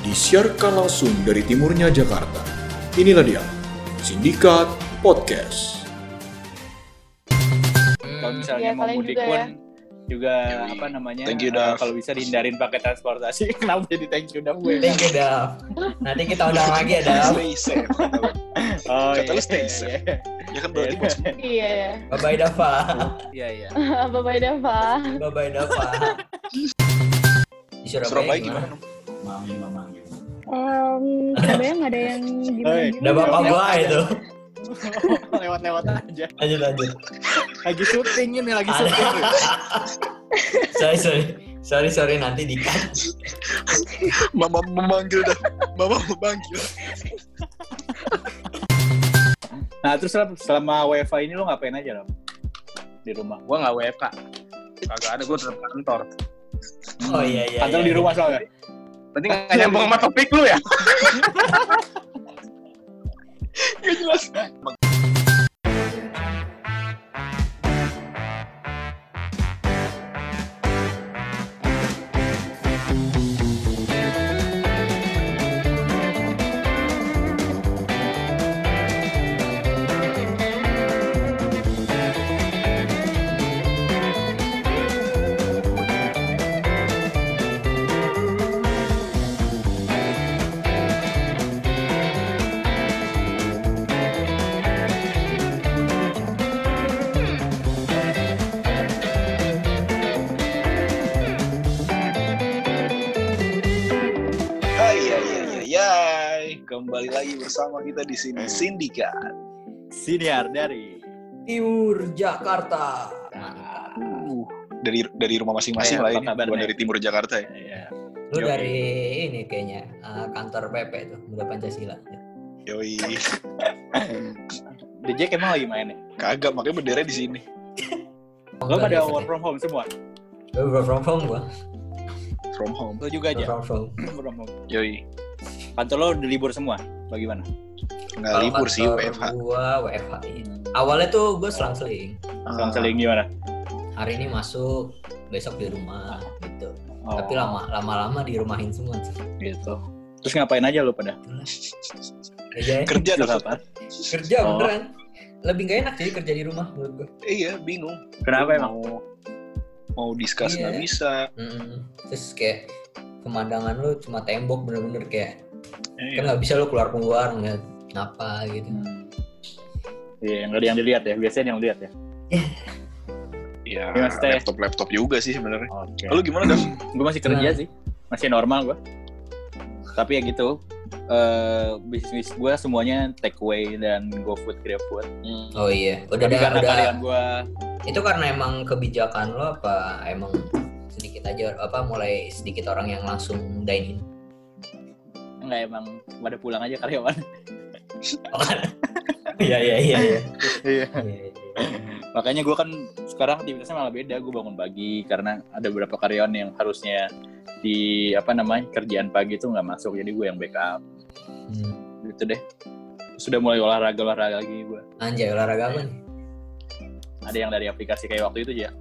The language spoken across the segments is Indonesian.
disiarkan langsung dari timurnya Jakarta. Inilah dia, Sindikat Podcast. Kalau misalnya Iya, mau mudik juga pun ya. juga apa namanya? Thank you, Dav. kalau bisa dihindarin pakai transportasi. Kenapa jadi thank you Dav gue? Thank you, Dav. Nanti kita undang lagi ya, Dav. Stay safe. Oh, Kata lu iya, stay iya, safe. iya. Ya kan berarti bos. Iya, ya. Bye-bye, Dava. Iya, iya. Bye-bye Dava. Bye-bye, Dava. Di Surabaya, Surabaya gimana? gimana? Mami, mama. Em, Surabaya nggak ada yang gimana Udah bapak gua itu. Lewat-lewat aja. Lanjut, lanjut. Lagi syuting ini, lagi syuting. sorry, sorry. Sorry, sorry. Nanti di-cut. Mama memanggil dah. Mama memanggil. Nah, terus selama, WiFi ini lo ngapain aja, Ram? Di rumah. Gua nggak WFK. Kagak ada, gua tetap kantor. Oh, iya, iya. Kantor iya, di iya. rumah soalnya. Berarti nggak nyambung sama topik lu ya? Gak jelas. Kembali lagi bersama kita di sini Sindikat. Siniar dari Timur Jakarta. Uh, dari dari rumah masing-masing Kayak lah ini. Bukan dari timur Jakarta ya. Iya. Lu Yoi. dari ini kayaknya eh, kantor PP tuh, Muda Pancasila. Yoi. Jack emang lagi main nih. Kagak, makanya bendera di sini. Lo pada work from home semua? Gue work from home gua. From home. Lo juga Work aja? from home. From home. Yoi. Kantor lo udah libur semua? Bagaimana? Nggak Kalau libur sih WFH. Gua WFH. iya. Awalnya tuh gue selang-seling. Ah, Selang-seling gimana? Hari ini masuk, besok di rumah gitu. Oh, Tapi lama lama-lama di rumahin semua sih. Gitu. Terus ngapain aja lo pada? Kerja, Kerja Terus dah. apa? kerja Oh. beneran. Lebih gak enak sih kerja di rumah menurut gue. Iya, bingung. Kenapa emang? Mau mau discuss Iya. nggak bisa. Mm-mm. Terus kayak pemandangan lu cuma tembok bener-bener kayak kan Iya. nggak bisa lu keluar-keluar ngeliat apa gitu. Hmm. Iya, nggak ada yang dilihat ya. Biasanya yang lihat ya. Ya, Iya, maksudnya- laptop laptop juga sih sebenarnya. Oke. Lalu gimana Dav? Gue masih kerja Nah. sih. Masih normal gue. Tapi ya gitu. eh bisnis gue semuanya take away dan go food grab food. Oh iya, udah Tapi ada karena udah gue itu karena emang kebijakan lo apa emang sedikit aja apa mulai sedikit orang yang langsung dine in. nggak emang pada pulang aja karyawan. Iya iya iya. iya. Iya. Iya, iya. Makanya gue kan sekarang aktivitasnya malah beda. Gue bangun pagi karena ada beberapa karyawan yang harusnya di apa namanya kerjaan pagi itu nggak masuk. Jadi gue yang backup Hmm. gitu deh. Sudah mulai olahraga olahraga lagi gue. Anjay olahraga apa nih? Ada yang dari aplikasi kayak waktu itu aja.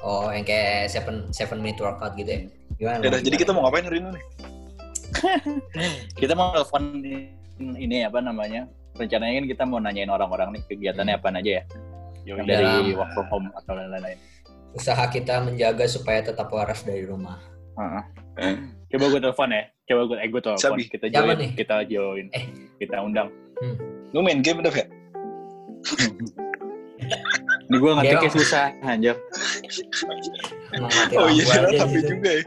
Oh yang kayak seven seven minute workout gitu ya? Gimana? Ya udah, jadi kita mau ngapain hari ini? Kita mau telepon ini apa namanya? Rencananya kan kita mau nanyain orang-orang nih kegiatannya apa aja ya. Yang dari Dalam- work from home atau lain-lain. Usaha kita menjaga supaya tetap waras dari rumah. Heeh. Coba gue telepon ya. Coba gue, eh gue telepon. Sabi. Kita join, nih? kita join, Eh. kita undang. Lu main game Dav ya? Ini gue ngetiknya susah, anjir. Emang mati Oh iya, lewat HP gitu. juga ya.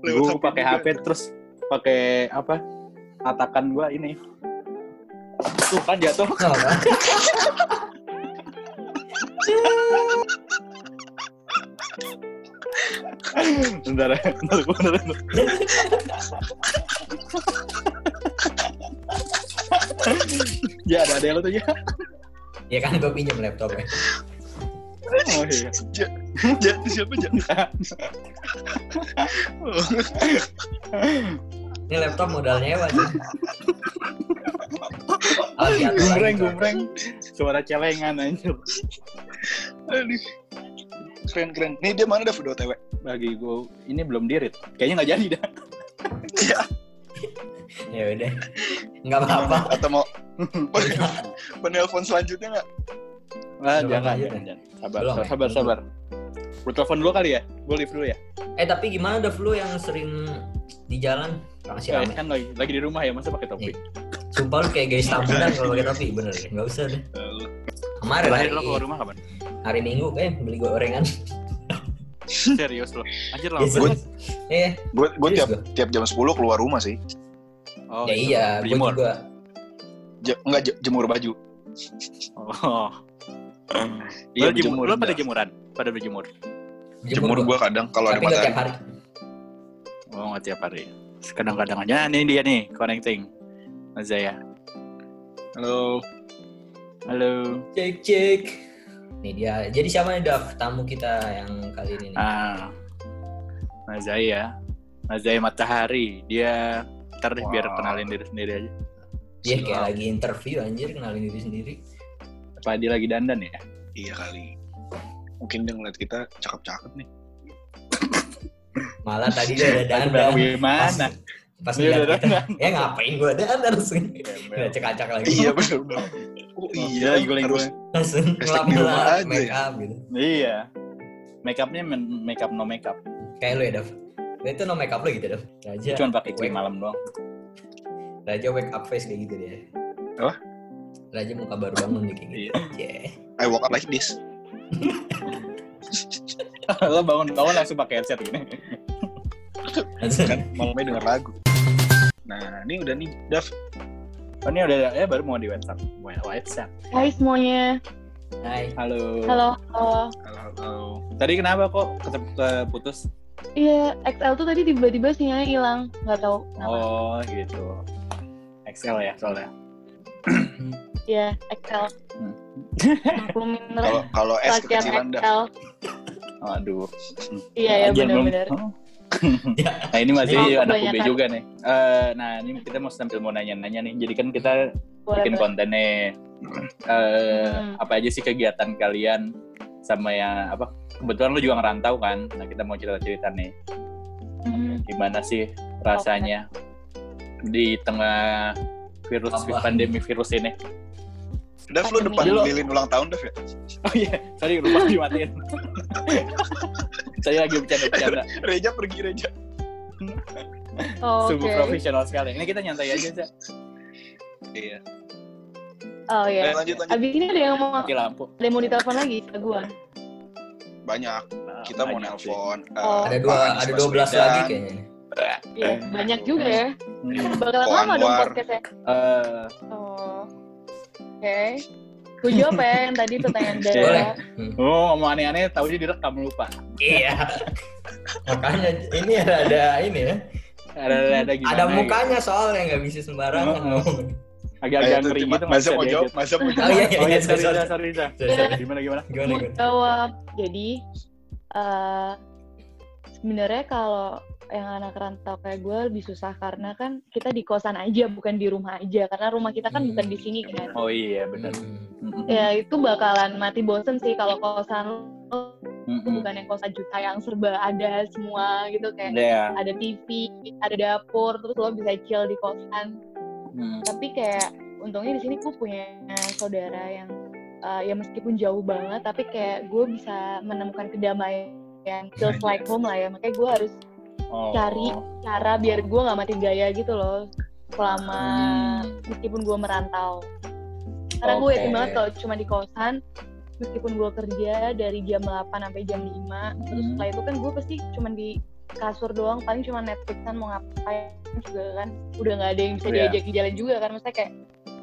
Gue pakai juga. HP terus pakai apa? Atakan gue ini. Tuh kan jatuh. Bentar, bentar, bentar, bentar. ya ada ada lo tuh ya. ya kan gue pinjam laptopnya. Oh iya. Ja, siapa Ja? Oh, Ini laptop modal nyewa sih. Oh, tuh. gumreng. Suara celengan anjir. Aduh. Keren keren. Nih dia mana Dav udah OTW? Bagi gue ini belum dirit. Kayaknya nggak jadi dah. Iya. ya udah nggak apa-apa Atau mau penelpon selanjutnya nggak? Ah, jangan, jangan, deh. jangan. Sabar, Belum sabar, ya? sabar, sabar. Gue telepon dulu kali ya? Gue live dulu ya? eh tapi gimana Dev lu yang sering di jalan masih Eh, rame kan lagi, lagi di rumah ya, masa pakai topi? sumpah lu kayak guys tambunan kalau pakai topi bener ya nggak usah deh Eh, kemarin hari, Terakhir lo keluar rumah kapan? hari minggu kayak beli gorengan Serius lo? Anjir lama Yes, banget. eh Gue gue Serius tiap gua? tiap jam 10 keluar rumah sih. Oh, ya gitu. iya gue juga Je, enggak je- jemur baju. Oh. Iya, lo, jemur, lo pada jemuran? Pada berjemur? Jemur gua. gue kadang kalau ada nggak tiap matahari. hari Oh, nggak tiap hari. Kadang-kadang aja. Nah, ini dia nih, connecting. Mas Zaya. Halo. Halo. cek cek nih dia jadi siapa nih Dav tamu kita yang kali ini nih? Ah, Mas Zaya. Mas Zaya Matahari. Dia ntar deh biar Wow. kenalin diri sendiri aja. dia kayak lagi interview anjir kenalin diri sendiri Apa dia lagi dandan ya? Iya kali. Mungkin dia ngeliat kita cakep-cakep nih. malah tadi dia udah Aku bilang, dandan gimana? pas Dia ngeliat udah kita ya ngapain gua dandan langsung udah cek-acak lagi Iya bener. Oh iya, lagi gue harus langsung ngelap aja make up gitu Iya. Make upnya make up no make up. kayak lu ya Dav Lu itu no make up lo gitu Dav Raja Cuman pakai krim malam doang. Raja wake up face kayak gitu dia Apa? Raja muka baru bangun nih kayak gitu Iya. yeah. I walk up like this. lo bangun-bangun langsung pakai headset gini. Langsung. Kan malamnya denger lagu. Nah, ini udah nih, Dav. Oh, ini udah ya baru mau di WhatsApp. WhatsApp. Hai semuanya. Hai Halo. Halo. halo. Halo, halo. Tadi kenapa kok keputus? Iya, XL tuh tadi tiba-tiba sinyalnya hilang. Nggak tahu kenapa. Oh, gitu. Excel ya soalnya. Iya. Hmm. 60 minder. Kalau kalau S kekecilan, Dav. XL. Aduh. Iya, ya Aja belum- benar-benar. Nah ini masih Oh, anak UB kebanyakan. juga nih. Eh, nah ini kita mau sambil mau nanya-nanya nih. Jadi kan kita Boleh, bikin konten nih. Eh, Hmm. Apa aja sih kegiatan kalian sama yang apa? Kebetulan lu juga ngerantau kan. Nah kita mau cerita-cerita nih. Mhm. Gimana sih rasanya di tengah virus Wabah. pandemi virus ini? Dav, lu depan Jadi lo- lilin ulang tahun, Dav ya? Oh iya, sorry lupa dimatiin. Saya lagi bercanda-bercanda. Reja pergi, Reja. Oh, Sungguh Oke. profesional sekali. Ini kita nyantai aja, Cak. Iya. Oh Eh, iya. lanjut, lanjut. Abis ini ada yang mau Mati lampu. ada yang mau ditelepon lagi ke gua. Banyak. Nah, Kita mau banyak sih. nelpon. eh, Oh. Ada dua ada 12 Baswedan. lagi kayaknya Iya, banyak juga ya. Hmm. Bakalan Oh, lama dong podcastnya. Eh, Oh. Oke. Gue jawab ya yang tadi pertanyaan. Boleh. oh, ngomong aneh-aneh, tahunya direkam lupa. Iya. Makanya ini ada, ada ini ya. Ada ada gimana? ada gitu. mukanya soalnya nggak bisa sembarangan Heeh. ngomong. Agak-agak ngeri gitu. Masa bisa mau jawab, masa mau Oh jawab. iya Oh iya iya, sorry, sorry, sorry. Gimana gimana? Gimana gimana? jawab. Jadi eh sebenarnya kalau yang anak rantau kayak gue lebih susah karena kan kita di kosan aja bukan di rumah aja karena rumah kita kan Hmm. bukan di sini kan. Oh iya, benar. Hmm. Ya itu bakalan mati bosen sih kalau kosan lo Mm-mm. bukan yang kosan juta yang serba ada semua gitu kayak Iya. ada TV, ada dapur, terus lo bisa chill di kosan. Hmm. Tapi kayak untungnya di sini gue punya saudara yang uh, ya meskipun jauh banget, tapi kayak gue bisa menemukan kedamaian feels like home lah ya. Makanya gue harus Oh. cari cara biar gue nggak mati gaya gitu loh selama Hmm. meskipun gue merantau. Karena gue yakin banget kalau cuma di kosan, meskipun gue kerja dari jam 8 sampai jam 5, terus Hmm. setelah itu kan gue pasti cuma di kasur doang, paling cuma Netflixan mau ngapain juga kan, udah nggak ada yang bisa diajak jalan juga kan, maksudnya kayak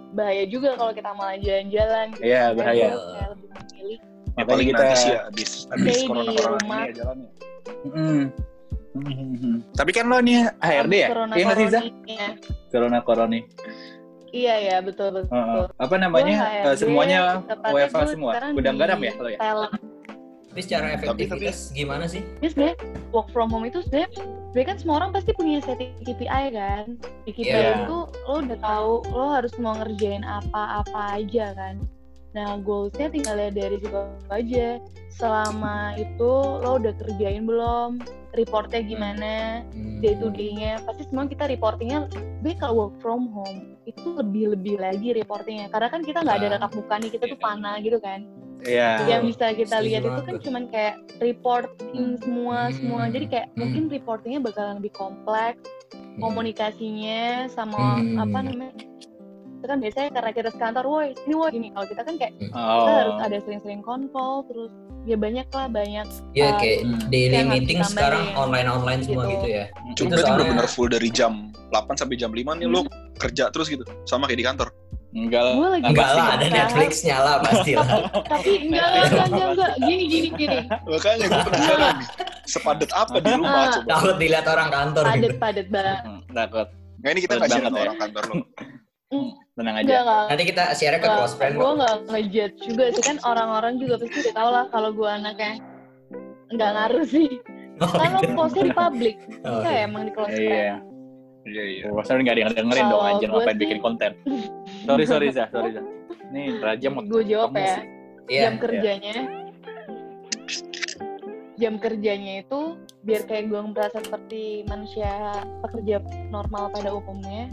bahaya juga kalau kita malah jalan-jalan. Gitu. Iya, Makanya bahaya. kayak lebih memilih Ya, paling kita nanti sih ya, abis, abis Stay di corona-corona rumah. ini ya jalannya. Mm. Mm-mm. Tapi kan lo nih HRD ya? corona Iya nggak sih, corona Corona. Iya ya betul betul. Heeh. Apa namanya? Gua eh, HRD, semuanya tepatnya WFH semua. Gudang garam ya kalau ya? Talent. Tapi secara Tapi- efektivitas gimana sih? Ini sebenarnya work from home itu sebenarnya sebenarnya kan semua orang pasti punya setting KPI kan. Di KPI Iya. itu lo udah tahu lo harus mau ngerjain apa-apa aja kan. Nah, goalsnya tinggal lihat dari situ aja. Selama itu lo udah kerjain belum? Reportnya gimana? Hmm. Day to day-nya. Pasti semua kita reportingnya, gue kalau work from home, itu lebih-lebih lagi reportingnya. Karena kan kita nggak ada Ah. tatap muka nih, kita tuh panah gitu kan. Iya. Yang bisa kita setuju lihat itu kan tuh. cuman kayak reporting semua, Hmm. semua. Jadi kayak Hmm. mungkin reportingnya bakalan lebih kompleks, Hmm. komunikasinya sama Hmm. apa namanya itu kan biasanya karena kita sekantor woi ini woi gini kalau kita kan kayak kita Oh. harus ada sering-sering konkol terus ya banyak lah banyak Ya uh, kayak Hmm. daily meeting sekarang online-online semua Gitu. gitu ya. Cuma Itu berarti soalnya- benar-benar full dari jam 8 sampai jam 5 nih lo kerja terus gitu. Sama kayak di kantor. Enggak lah. gue lagi Enggak lah, ada usaha, Netflixnya lah pasti lah. tapi enggak enggak enggak enggak, enggak. gini gini gini Makanya gue penasaran nih. Sepadet apa di rumah Ah. coba. Takut dilihat orang kantor padet gitu. padet banget Hmm, Takut. Nah ini kita nggak share ya. orang kantor lo. Tenang aja. enggak enggak Nanti kita share ke close friend gue nggak ngejudge juga sih kan orang-orang juga pasti udah tau lah kalau gue anaknya nggak ngaruh sih Oh, kan lo gitu. postnya di public Oh, kayak iya. emang di close friend Iya. Iya iya. Oh, Maksudnya nggak ada yang dengerin dong Kalau anjir ngapain sih- bikin konten. Sorry sorry Zah, sorry Zah. Nih Raja mau gue jawab ya. Iya. jam kerjanya jam kerjanya itu biar kayak gue merasa seperti manusia pekerja normal pada umumnya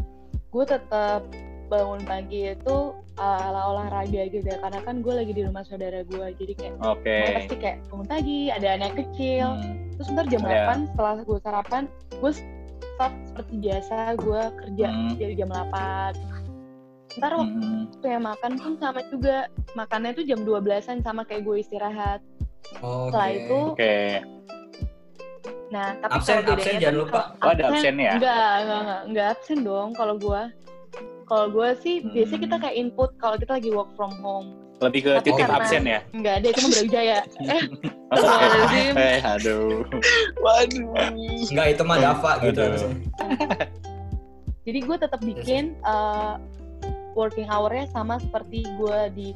gue tetap bangun pagi itu uh, ala olahraga gitu ya karena kan gue lagi di rumah saudara gue jadi kayak Oke. gue pasti kayak bangun pagi ada anak kecil Hmm. terus ntar jam Iya. 8 setelah gue sarapan gue start seperti biasa gue kerja Hmm. dari jam 8 ntar waktu Hmm. yang makan pun sama juga makannya tuh jam 12an sama kayak gue istirahat Oke. setelah itu Oke. Nah tapi Absen, kalau absen tuh jangan lupa. kalau Oh, ada absen ya? enggak enggak enggak enggak absen dong kalau gue kalau gue sih Hmm. biasanya kita kayak input kalau kita lagi work from home Lebih ke Tapi titip karena- absen ya? enggak ada cuma Brawijaya eh Astagfirullahaladzim. eh, aduh. Waduh. Enggak itu mah Dava gitu. Jadi gue tetap bikin uh, working hour-nya sama seperti gue di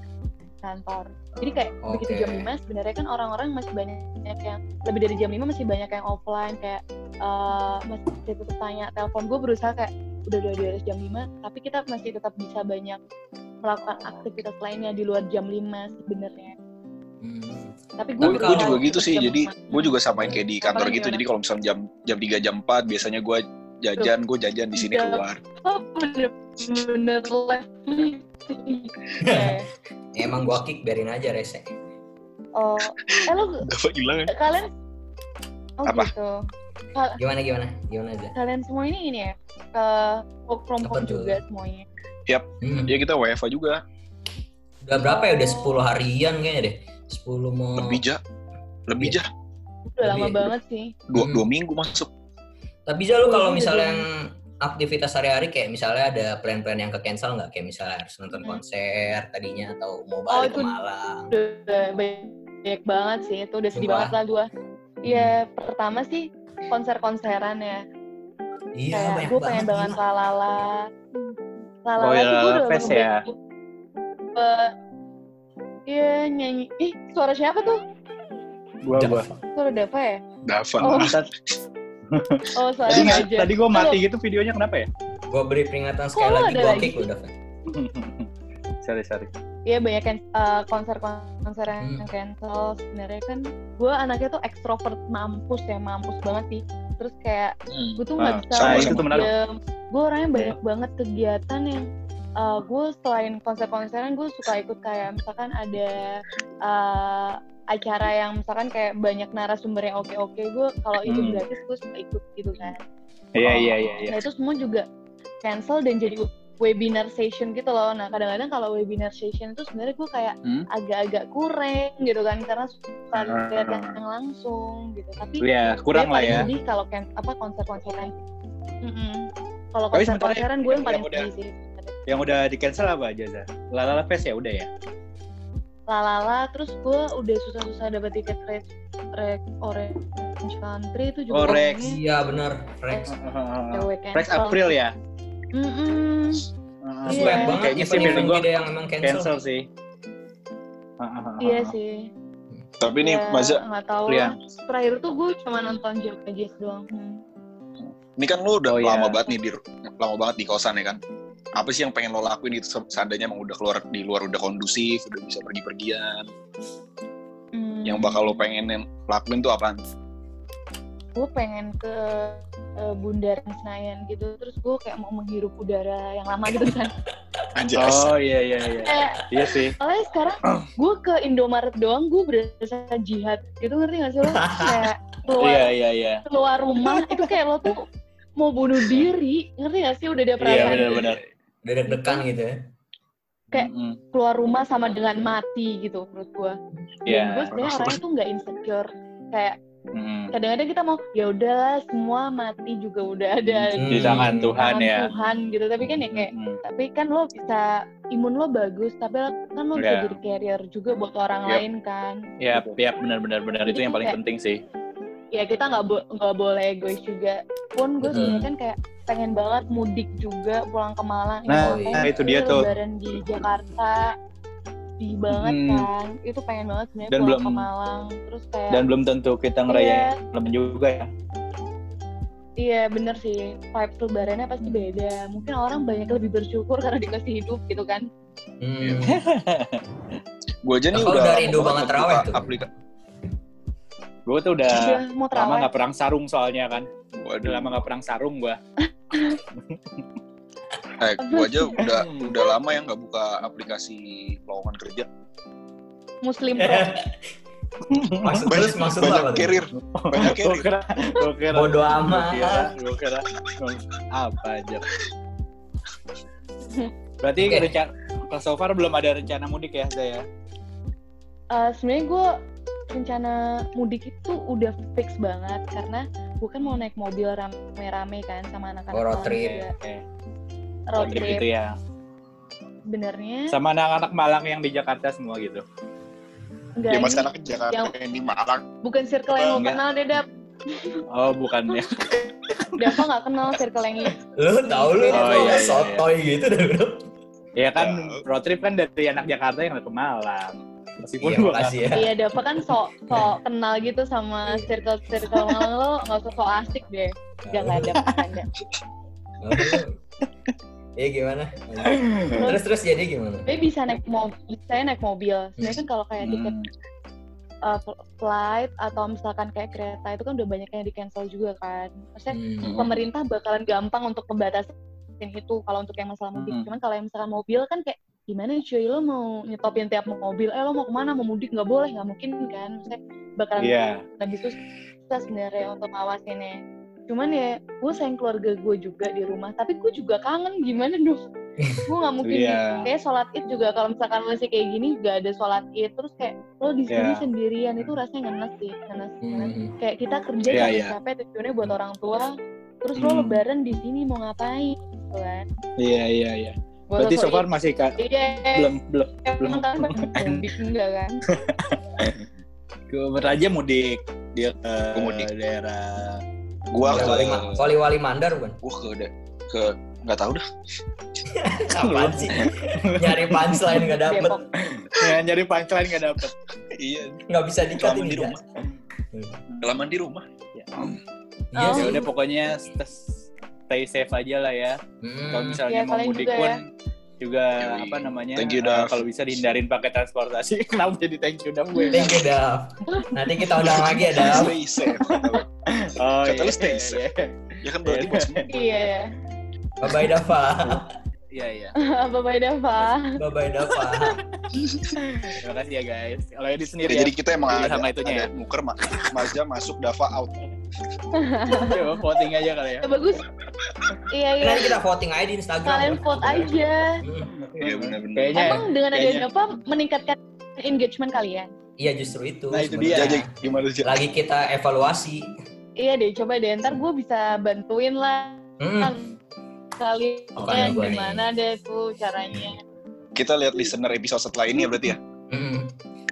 kantor jadi kayak begitu Oke. jam 5 sebenarnya kan orang-orang masih banyak yang lebih dari jam 5 masih banyak yang offline kayak uh, masih tetap tanya telepon gue berusaha kayak udah udah di atas jam 5 tapi kita masih tetap bisa banyak melakukan aktivitas lainnya di luar jam 5 sebenarnya Hmm. tapi gue kalau- juga gitu sih. jam Jadi gue juga samain kayak di kantor Apalagi gitu. gimana? Jadi kalau misalnya jam jam 3 jam 4 biasanya gue jajan, gue jajan di sini keluar. oh bener-bener live Eh, Ya, emang gua kick biarin aja rese. oh eh Dapat hilang ya? kalian oh Apa? gitu Gimana gimana? Gimana aja? kalian semua ini ini ya ke work from home juga semuanya Hmm. Ya kita WFA juga. Udah berapa ya? Udah 10 harian kayaknya deh. 10 mau Lebih ja. Lebih Iya. ja. udah lama banget sih Dua, Hmm. dua minggu masuk. Tapi bisa lu kalau misalnya yang aktivitas sehari-hari kayak misalnya ada plan-plan yang ke cancel nggak? Kayak misalnya harus nonton Hmm. konser tadinya atau mau Oh, balik ke itu- Malang. udah banyak banget sih itu udah sedih Sumpah. banget lah gua Iya pertama sih konser-konseran ya Iya, kayak banyak gue pengen banget. lalala lalala Oh, ya, gue Lala udah Fest ya? Eh, Iya nyanyi ih suara siapa tuh Gua gua. suara Dava ya Davan. Oh. Oh Tadi nggak- aja tadi gua mati gitu videonya kenapa ya? Gua beri peringatan sekali Kok lagi lagi kick udah. sorry sorry. Iya banyak kan eh, konser-konser yang Hmm. cancel sebenarnya kan gue anaknya tuh ekstrovert mampus ya mampus banget sih terus kayak Hmm. gue tuh nggak Ah, bisa sama, itu gue orangnya banyak banget kegiatan yang gue selain konser-konseran gue suka ikut kayak misalkan ada eh, acara yang misalkan kayak banyak narasumber yang oke-oke gue kalau itu Hmm. gratis gue suka ikut gitu kan Iya iya iya iya. Nah itu semua juga cancel dan jadi webinar session gitu loh. Nah kadang-kadang kalau webinar session itu sebenarnya gue kayak Hmm? agak-agak kurang gitu kan karena suka Ah. lihat yang langsung gitu. Tapi Iya, kurang lah ya. sedih kalau apa konser-konseran. Mm-mm. Kalau Tapi sementara konser-konseran gue yang paling sedih sih. Yang udah di cancel apa aja, Zah? Lalala Fest ya udah ya? Lalala, terus gue udah susah-susah dapet tiket Red, Red Orange Country itu juga Oh, Rex. Iya benar, Rex. cewek Rex. April ya? Mm-mm. Terus Iya. banyak banget Kayaknya sih feeling gua gede yang emang cancel. Cancel sih. Iya sih. Tapi nih Ya, Maza, nggak tahu Iya. lah. Terakhir tuh gue cuma nonton Java Jazz doang. Hmm. ini kan lu udah Oh, iya. lama banget nih di lama banget di kosan ya kan. Apa sih yang pengen lo lakuin gitu se- seandainya emang udah keluar di luar udah kondusif udah bisa pergi-pergian Hmm, yang bakal lo pengen lakuin tuh apaan? gue pengen ke eh, Bundaran Senayan gitu terus gue kayak mau menghirup udara yang lama gitu kan Anjas. Oh iya iya iya. kayak Iya sih. soalnya sekarang gue ke Indomaret doang gue berasa jihad gitu ngerti gak sih lo kayak keluar Iya iya iya. keluar rumah itu kayak lo tuh mau bunuh diri ngerti gak sih udah ada Iya perasaan benar-benar. Udah deg-degan gitu ya. Kayak keluar rumah sama dengan mati gitu menurut gue Iya. dan gue sebenarnya orangnya tuh nggak insecure kayak Mm-mm. kadang-kadang kita mau ya udahlah semua mati juga udah ada Hmm. Di tangan Tuhan tangan ya. Tuhan gitu tapi kan ya kayak Mm-mm. tapi kan lo bisa imun lo bagus tapi kan lo bisa Iya. jadi carrier juga buat orang Yep. lain kan Iya, iya benar-benar benar itu yang paling kayak- penting sih. Ya kita nggak bo- nggak boleh egois juga pun gue sebenarnya kan kayak pengen banget mudik juga pulang ke Malang Nah, Ya, iya, itu dia tuh. lebaran di Jakarta di banget Hmm. kan itu pengen banget sebenarnya Dan pulang belum- ke Malang terus kayak Dan belum tentu kita Iya. ngerayain lebaran juga ya. iya bener sih vibes lebarannya pasti beda mungkin orang banyak lebih bersyukur karena dikasih hidup gitu kan Hmm. Gue aja nih udah udah rindu banget terawih buka tuh? aplika- Gue tuh udah udah mau lama nggak perang sarung soalnya kan. Udah lama nggak perang sarung gua. eh, gue aja udah udah lama ya nggak buka aplikasi lowongan kerja. muslim pro Maksud Banyak, terus maksud banyak apa carrier, banyak Gue carrier. kira, gue kira. Bodo amat. kira, gue kira. Apa aja. Berarti Oke. rencana, so far belum ada rencana mudik ya, saya? Eh, sebenarnya gue rencana mudik itu udah fix banget karena gue kan mau naik mobil rame-rame kan sama anak-anak Oh, road trip. juga. Oke. road Trip trip itu ya. sebenarnya Sama anak-anak Malang yang di Jakarta semua gitu. enggak Ya ini mas anak ke Jakarta yang- yang di Malang. bukan circle yang lo Enggak. kenal deh Dap Oh, bukan ya. Dava nggak kenal circle yang ini Lu tahu lu Oh, iya, iya, sotoy gitu dah bro. Ya kan Ya. road trip kan dari anak Jakarta yang ke Malang. Meskipun Iya gua makasih ya. iya Dava kan sok sok kenal gitu sama circle circle Malang lo nggak usah sok asik deh Gak nggak ada bercanda Iya gimana? Terus terus jadi gimana? tapi bisa naik mobil saya naik mobil sebenarnya kan kalau kayak tiket Hmm. uh, fl- flight atau misalkan kayak kereta itu kan udah banyak yang di cancel juga kan maksudnya Hmm. pemerintah bakalan gampang untuk membatasin itu kalau untuk yang masalah mudik. Mhm. Cuman kalau yang misalkan mobil kan kayak gimana cuy lo mau nyetopin tiap mobil, eh lo mau ke mana mau mudik nggak boleh nggak mungkin kan, maksudnya bakalan Iya. lebih susah sebenarnya untuk ngawasinnya. Cuman ya gue sayang keluarga gue juga di rumah, tapi gue juga kangen gimana dong. gue nggak mungkin Iya. kayak sholat id juga kalau misalkan masih kayak gini juga ada sholat id terus kayak lo di sini Iya. sendirian itu rasanya ngenes sih ngenes, ngenes Hmm. kayak kita kerja capek iya. capek tujuannya buat orang tua terus lo Hmm. lebaran di sini mau ngapain gitu kan Iya, iya, iya. Berarti so far masih ka- iya belum belum belum kan enggak kan ke Raja mudik dia ke Gua mudik. daerah Gua ke, wali, wali wali mandar bukan? gua ke, ke nggak tahu dah. Apaan sih? Nyari punchline gak dapet, ya, nyari punchline nggak dapet. Iya, nggak bisa dikat di rumah. Kelamaan di rumah. Iya Oh. Ya udah pokoknya st- stay safe aja lah ya. Hmm. Kalau misalnya Ya, mau mudik juga pun ya. juga Yoi. apa namanya? Thank you, eh, Dav. kalau bisa dihindarin pakai transportasi. Kenapa jadi thank you Dav gue? Thank you Dav. Nanti kita undang lagi ya Dav. Stay safe. Oh, Kata lu iya, stay iya, safe. iya. ya kan berarti buat semua. iya Bye bye Dava. Iya, iya. bye bye Dava Bye bye Dava. Terima kasih ya guys. Kalau Edi sendiri Ya, ya. jadi kita emang ada, sama itunya ada ya. nuker ma Mazda masuk Dava out. Coba voting aja kali. Ya, bagus iya iya Nanti kita voting aja di Instagram. kalian vote aja. Iya benar-benar. Kayaknya emang dengan kayaknya. adanya apa meningkatkan engagement kalian Iya justru itu. Nah, itu dia. Jadi gimana sih? Lagi kita evaluasi. iya deh coba deh ntar gue bisa bantuin lah Hmm. kalian gua nih. gimana deh tuh caranya Kita lihat listener episode setelah ini ya berarti ya. Hmm.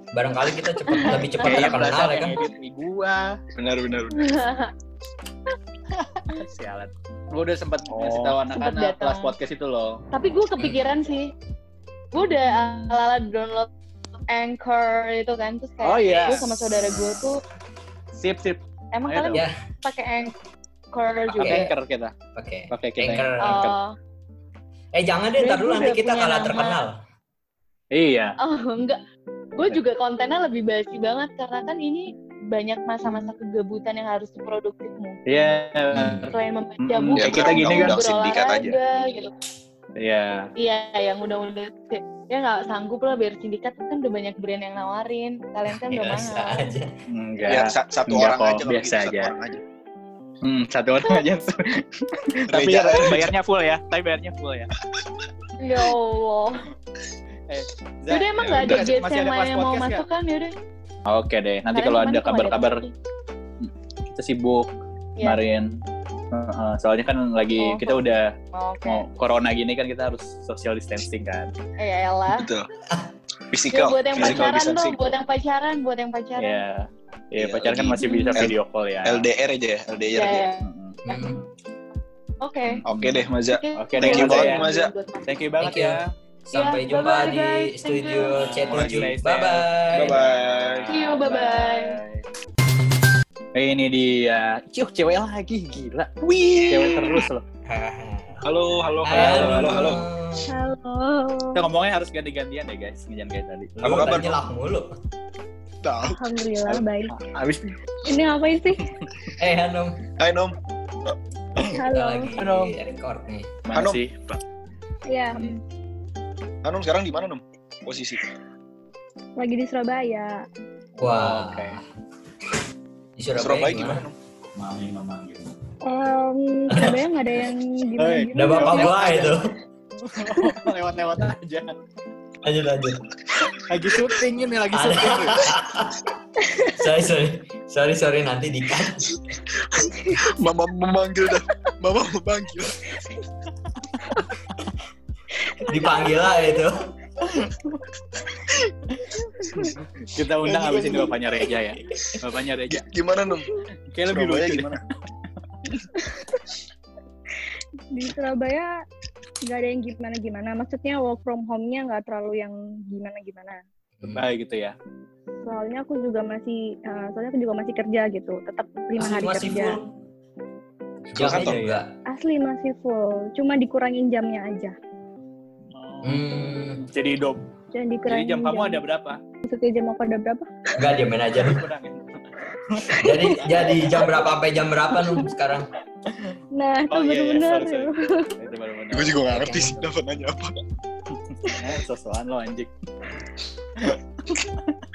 Barangkali kita cepat lebih cepat terkenal ya yang kan. gua. Benar benar. benar. Sialan. Gua udah sempat Oh. ngasih tahu Sempet anak-anak kelas podcast itu loh. tapi gue kepikiran sih gue udah ala-ala download Anchor itu kan terus kayak Oh, iya. gue sama saudara gue tuh Sip, sip. emang Ayo kalian. Ya. pakai Anchor juga Pakai ya? anchor kita. Oke. Pakai kita. Anchor. Anchor. Oh. Eh jangan deh, Gue ntar dulu nanti kita kalah nama. terkenal. Iya. Oh enggak, gue juga kontennya lebih basi banget karena kan ini banyak masa-masa kegabutan yang harus produktif mungkin. Iya. Selain membaca Mm, buku, ya kita gini kan. Sindikat aja. berolahraga, gitu. Iya. Iya, yang udah-udah ya nggak sanggup lah biar sindikat kan udah banyak brand yang nawarin. Kalian kan udah Biasa mahal. aja. Enggak. Ya, sa- satu Enggak orang kok, aja biasa gitu, satu aja. orang aja. Hmm, satu orang aja. Tapi Reja, ya, bayarnya full ya. Tapi bayarnya full ya. Ya Allah. Zah, Yaudah emang ya nggak ada udah. Masih yang yang mau masuk kan yaudah. Oke deh. Nanti kalau ada kabar-kabar kita sibuk Iya. kemarin. Heeh, soalnya kan lagi Oh, kita udah Oh, Oke. mau corona gini kan kita harus social distancing kan. Eh ya elah. Betul. Ya, Physical, buat yang physical pacaran distancing. buat yang pacaran, buat yang pacaran. Iya. Iya, Iya, pacaran kan masih bisa video call ya. LDR aja ya, LDR Ya, aja. ya. Hmm. Oke. Oke deh, Maza. Oke. Oke, Thank deh, you Maza banget, ya. Maza. Thank you banget Thank you. ya. Sampai Iya, jumpa bye-bye, di guys. Studio you. C7. Stay safe. Bye bye. Bye-bye. See you, bye-bye. Eh, ini dia. Cuk, cewek lagi gila. Wih. Cewek terus loh. Halo, halo, halo, Halo. halo, halo. Kita ngomongnya harus ganti-gantian deh guys, jangan kayak tadi. Apa kabar? nyelak mulu. Tahu. Alhamdulillah baik. Habis Ini ngapain sih? Eh Hanum, Hai Nom. kita Halo. lagi Halo. record nih. mana Halo. sih? Pak? Ya, Hanum sekarang di mana Nom? Posisi. lagi di Surabaya. Wah. Oke. Di Surabaya, Surabaya gimana? gimana Nom? Mami memanggil. Em, Surabaya nggak ada yang gimana Hei, gimana. Udah bapak gua itu. Lewat-lewat aja. Lanjut lanjut. Lagi syuting ini, lagi syuting. sorry sorry sorry sorry nanti di cut. Mama memanggil dah. Mama memanggil. Dipanggil lah itu. Kita undang abis ini bapaknya Reja ya. Bapaknya Reja. Gi- Gimana Nom? Kayak lebih Surabaya lucu gimana? Di Surabaya nggak ada yang gimana gimana. Maksudnya work from home-nya nggak terlalu yang gimana gimana. Baik gitu ya. Soalnya aku juga masih, eh, soalnya aku juga masih kerja gitu. Tetap lima hari masih kerja. full. Juga. Asli masih full. Cuma dikurangin jamnya aja. Hmm, Jadi dom. Jangan Jadi dikurangin jam kamu ada berapa? Maksudnya jam aku ada berapa? enggak diamin aja lu. Kurangin. Jadi jadi jam berapa sampai jam berapa nu sekarang? Nah, itu Oh, iya, iya. benar-benar. Sorry, sorry. Itu baru benar. Gue juga gak ngerti sih dapat nanya apa. Eh, sosokan lo anjing.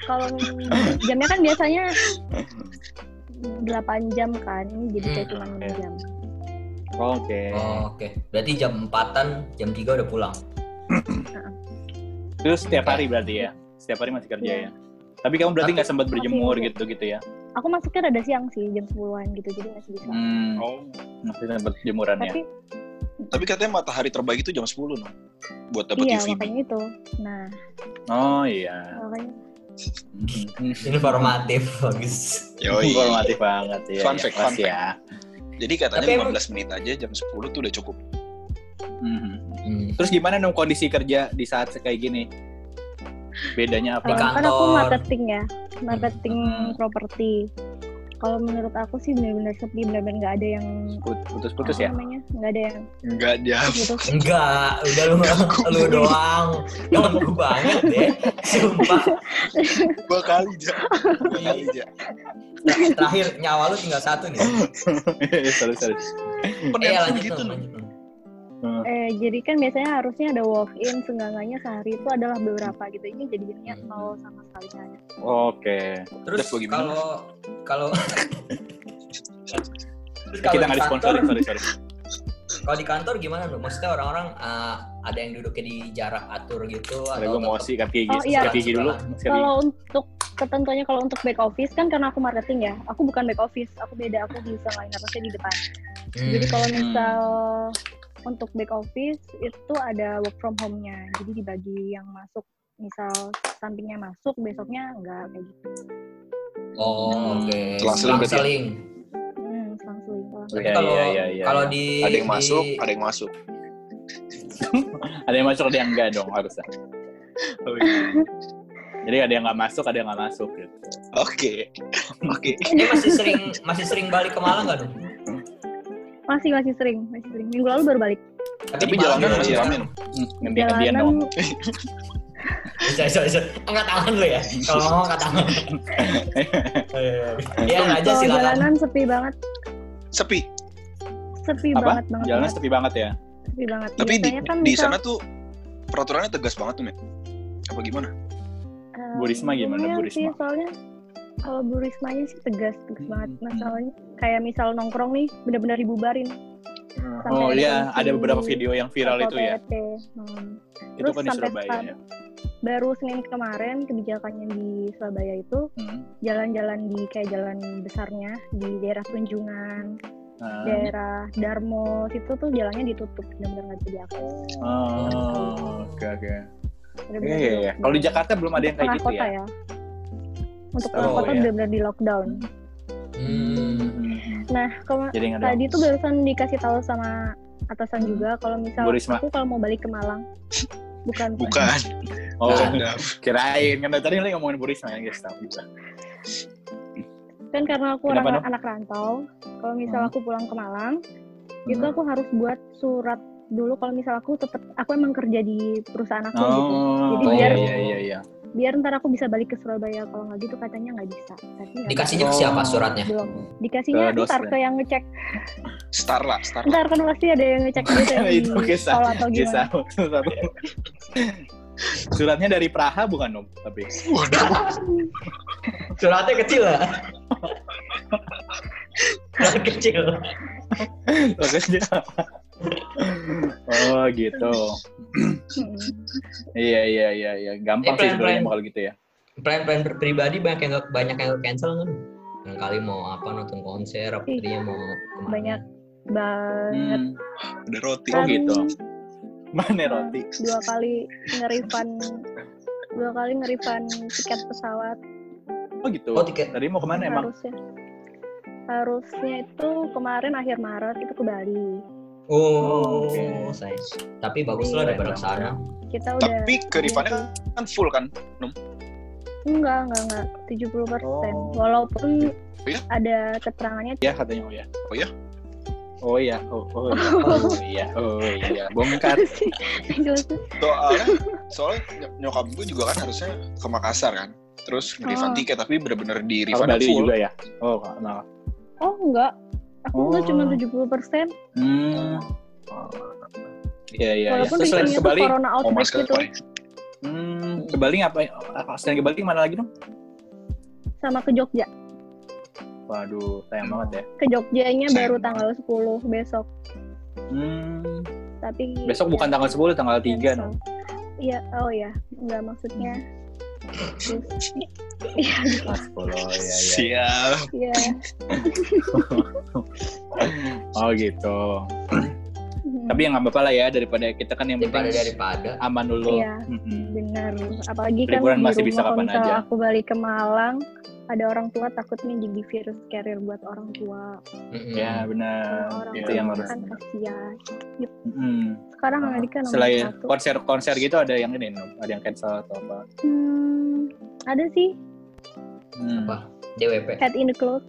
Kalau jamnya kan biasanya 8 jam kan, ini jadi kayak Hmm, cuma 6 oke. jam. Oke. Oh, Oke, berarti jam empatan, jam 3 udah pulang. Terus setiap hari berarti ya? Setiap hari masih kerja Iya. ya? Tapi kamu berarti nggak sempat berjemur gitu-gitu ya? Aku masuknya rada siang sih, jam 10-an gitu, jadi masih bisa. Hmm, Oh. masih sempat jemuran ya? Tapi Tapi katanya matahari terbaik itu jam 10 Nom. Buat dapat iya, UVB. makanya itu. Nah, Oh iya. makanya Mhm. Informatif, bagus. Yoi. Informatif banget ya. Fun ya, fact, kelas fun fact. ya. Jadi katanya Tapi emang- 15 menit aja jam 10 tuh udah cukup. Mhm. Hmm. Terus gimana dong kondisi kerja di saat kayak gini? Bedanya eh, apa? kan aku marketing ya, marketing Hmm. properti. Kalau menurut aku sih benar-benar sepi, benar-benar nggak ada yang Put- Putus-putus ya? namanya, nggak ada yang Enggak dia. Enggak, udah lu lu doang. Ganggu banget deh. Sumpah. Dua kali aja. Dua kali aja. Terakhir nyawa lu tinggal satu nih. sorry, sorry. Eh, Penerang lanjut gitu Dong. Eh, jadi kan biasanya harusnya ada walk-in, seenggaknya sehari itu adalah beberapa gitu. Ini jadinya nol sama sekali nggak ada. Oke. Terus kalau kalau Kita di nggak kantor, disponsorin, sorry, sorry. kalau di kantor gimana lu? Maksudnya orang-orang uh, ada yang duduknya di jarak atur gitu Ada gue mau sih kaki gigi, Oh, iya. kaki gigi dulu. Kalau untuk ketentuannya kalau untuk back office kan karena aku marketing ya, aku bukan back office, aku beda, aku bisa lain atasnya di depan. Hmm. Jadi kalau misal untuk back office itu ada work from home-nya, jadi dibagi yang masuk misal sampingnya masuk, besoknya enggak kayak gitu. Oh, oke. Selang-seling berarti ya? Selang-seling. Hmm, selang seling. Tapi Iya, kalau iya, iya, iya. kalau di Ada yang di- masuk, ada yang masuk. Ada yang masuk, ada yang enggak dong harusnya. Jadi ada yang nggak masuk, ada yang nggak masuk gitu. Oke. Oke. Eh masih sering masih sering balik ke Malang nggak dong? Masih masih sering, masih sering. Minggu lalu baru balik. Tapi jalanan masih ramen. Hmm, dong. Jalanan Bisa, bisa, bisa. Angkat tangan lu ya. Kalau mau angkat tangan. Iya, aja kalau silakan. jalanan sepi banget, Sepi. sepi Apa? banget banget. Jalannya banget. sepi banget ya. sepi banget. Tapi di, kan di sana tuh peraturannya tegas banget tuh, men. Apa gimana? Bu Risma gimana, lumayan Bu sih, soalnya kalau Bu Rismanya sih tegas, tegas Hmm, banget. hmm, Masalahnya kayak misal nongkrong nih, bener-bener dibubarin. Sampai Oh ada iya, ada beberapa video yang viral itu ya. Hmm. Itu Terus kan di sampai Surabaya sekarang, ya. baru Senin kemarin kebijakannya di Surabaya itu Hmm. jalan-jalan di kayak jalan besarnya di daerah Tunjungan, Nah. daerah Darmo situ tuh jalannya ditutup benar-benar nggak bisa diakses. Oh, oke oke. Iya iya iya. Kalau di Jakarta belum ada yang kayak gitu kota ya. ya. Untuk Oh, kota iya. benar-benar di lockdown. Hmm. Nah, kalau tadi tuh barusan dikasih tahu sama atasan juga kalau misal Bu Risma. aku kalau mau balik ke Malang, bukan Bukan. Oh, Ada. kirain kan dari tadi lu ngomongin Bu Risma ya guys tahu juga. kan karena aku Kenapa, orang Nom? anak rantau. Kalau misal Hmm. aku pulang ke Malang, itu Hmm. aku harus buat surat dulu kalau misal aku tetap aku emang kerja di perusahaan aku gitu. Oh, Jadi iya biar- iya iya iya. Biar ntar aku bisa balik ke Surabaya. Kalau nggak gitu katanya nggak bisa. Tapi nggak Dikasihnya ke siapa suratnya? belum. Dikasihnya Ke ntar ke yang ngecek. Star lah, Star. Ntar kan pasti ada yang ngecek gitu ya Itu kisah- atau Kisah gimana. satu. Suratnya dari Praha bukan Nom, tapi Waduh. Suratnya kecil lah. Surat kecil. Maksudnya Oh gitu. Mm-mm. Iya iya iya iya. Gampang Eh, sih sebenarnya bakal gitu ya. Plan-plan pribadi banyak yang banyak yang cancel kan? Yang kali mau apa nonton konser, apa Ih, dia mau ke mana? banyak banget. Hmm. Ada roti. Oh gitu. Mana roti? Dua kali nge-refund dua kali nge-refund tiket pesawat Oh gitu. Oh tiket. Tadi mau ke mana emang? harusnya harusnya itu kemarin akhir Maret itu ke Bali Oh, Oke. saya. Tapi bagus lah daripada ke sana. kita udah Tapi ke Rifana kan full kan? enggak enggak enggak 70 persen Oh. walaupun Iya? ada keterangannya Ya katanya oh ya. Oh ya? Oh iya. Oh, oh iya. Oh iya. Oh iya. Bongkar. Soalnya, soalnya ny- nyokap gue juga kan harusnya ke Makassar kan. Terus Oh. refund tiket tapi bener-bener di refund Bali full. juga ya. Oh nah. oh enggak aku Oh. cuma 70 persen Hmm. Iya iya. iya. walaupun Terus selain reasonnya ke tuh Bali, corona Oh outbreak mas gitu hmm, ke Bali ngapain? Selain ke Bali mana lagi dong? sama ke Jogja Waduh, sayang banget ya. ke Jogjanya Sayang baru tanggal 10 besok Hmm. tapi Besok bukan tanggal 10, tanggal 3 cancel. no. iya oh ya enggak maksudnya terus iya Mas Polo, ya ya. Siap. iya Oh gitu. Mhm. Tapi yang nggak apa-apa lah ya daripada kita kan yang Daripada penting daripada. aman dulu. Iya. Mm-mm. benar apalagi kan Liburan di masih bisa kalau kapan aja. aku balik ke Malang ada orang tua takutnya jadi virus carrier buat orang tua Mm-mm. Ya benar. orang Itu tua yang harus. kan kasihan Mm-mm. sekarang Ah, Andika nomor Selain satu konser-konser gitu ada yang ini, ada yang cancel atau apa? hmm, ada sih Hmm. Apa? DWP. head in the cloud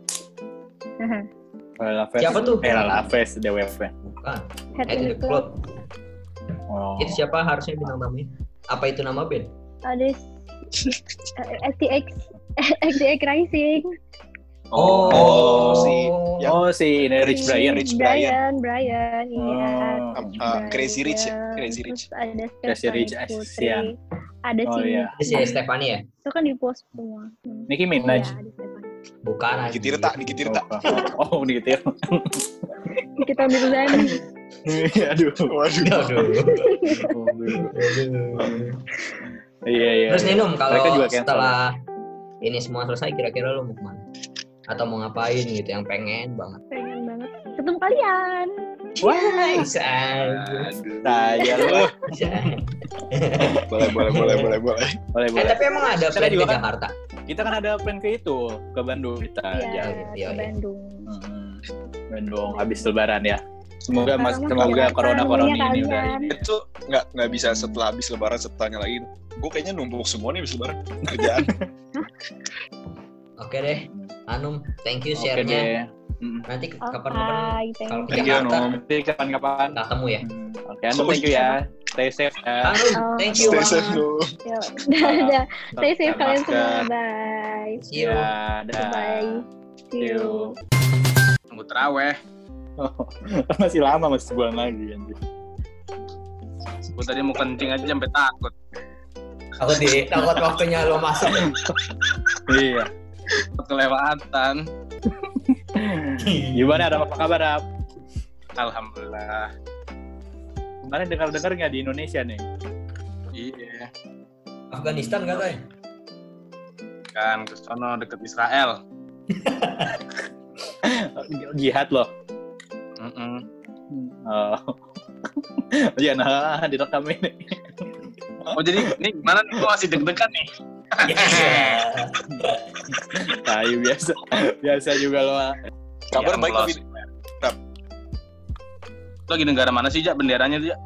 Lala. Siapa tuh? Eh, Lala Fest, DWP. Bukan. head Head in in the Cloud. Oh. Itu siapa harusnya bintang tamunya? Apa itu nama band? ada eh, STX STX Rising Oh, Oh, si yang oh si ini Rich Brian. Rich Brian. Brian iya Oh. Um, uh, Crazy Rich ya? Crazy Terus Rich. ada Crazy Stephanie Rich, eh, Putri sian. ada Oh, si iya. Si Stefani ya? itu kan di post semua hmm. Nicki Iya, Minaj. ada Stephanie. Bukan. Anjing. Tirta, dikit Tirta. Oh, oh, gitu ya. kita Mirzani Aduh. Waduh. Aduh. Iya, iya. Terus nih Num, Mereka kalau setelah ini semua selesai kira-kira lu mau ke mana? Atau mau ngapain gitu yang pengen banget? pengen banget ketemu kalian Wah. Saya lu. Boleh, boleh, boleh, boleh, boleh. Boleh, Eh boleh. tapi emang ada plan ke kan- Jakarta? Kita kan ada plan ke itu, ke Bandung kita iya iya, ke iya. Bandung Hmm, Bandung habis lebaran ya. Semoga mas, semoga corona corona ini udah. Itu nggak nggak bisa setelah habis lebaran setanya lagi. Gue kayaknya numpuk semua nih habis lebaran kerjaan. Oke deh. Anum, thank you Oke share-nya. Mm. Nanti kapan-kapan thank kalau you ke Thank you, Jakarta. Nanti kapan-kapan. kita ketemu ya. Hmm, Oke, Anu, thank you ya. Stay safe ya. Anu, Oh. thank you Stay banget. safe dulu. Dadah. Stay safe kalian semua. Bye. See you. Dah. Bye. See you. Tunggu teraweh. Masih lama, masih sebulan lagi. anjir. Gue tadi mau kencing aja sampai takut. Aku di takut waktunya lo masuk. Iya. Takut kelewatan. Gimana, ada apa kabar, Rap? Alhamdulillah. Kemarin dengar-dengar nggak di Indonesia nih? Iya. Afghanistan katanya. Kan ke sono deket Israel. Jihad loh. Mm-mm. Oh. Iya, nah, direkam ini. Oh jadi ini gimana nih? Gue masih deg-degan nih. Iya. Kayu biasa. Biasa juga lo. Kabar Yang baik tapi Lo lagi negara mana sih, Jak? Benderanya tuh, Jak?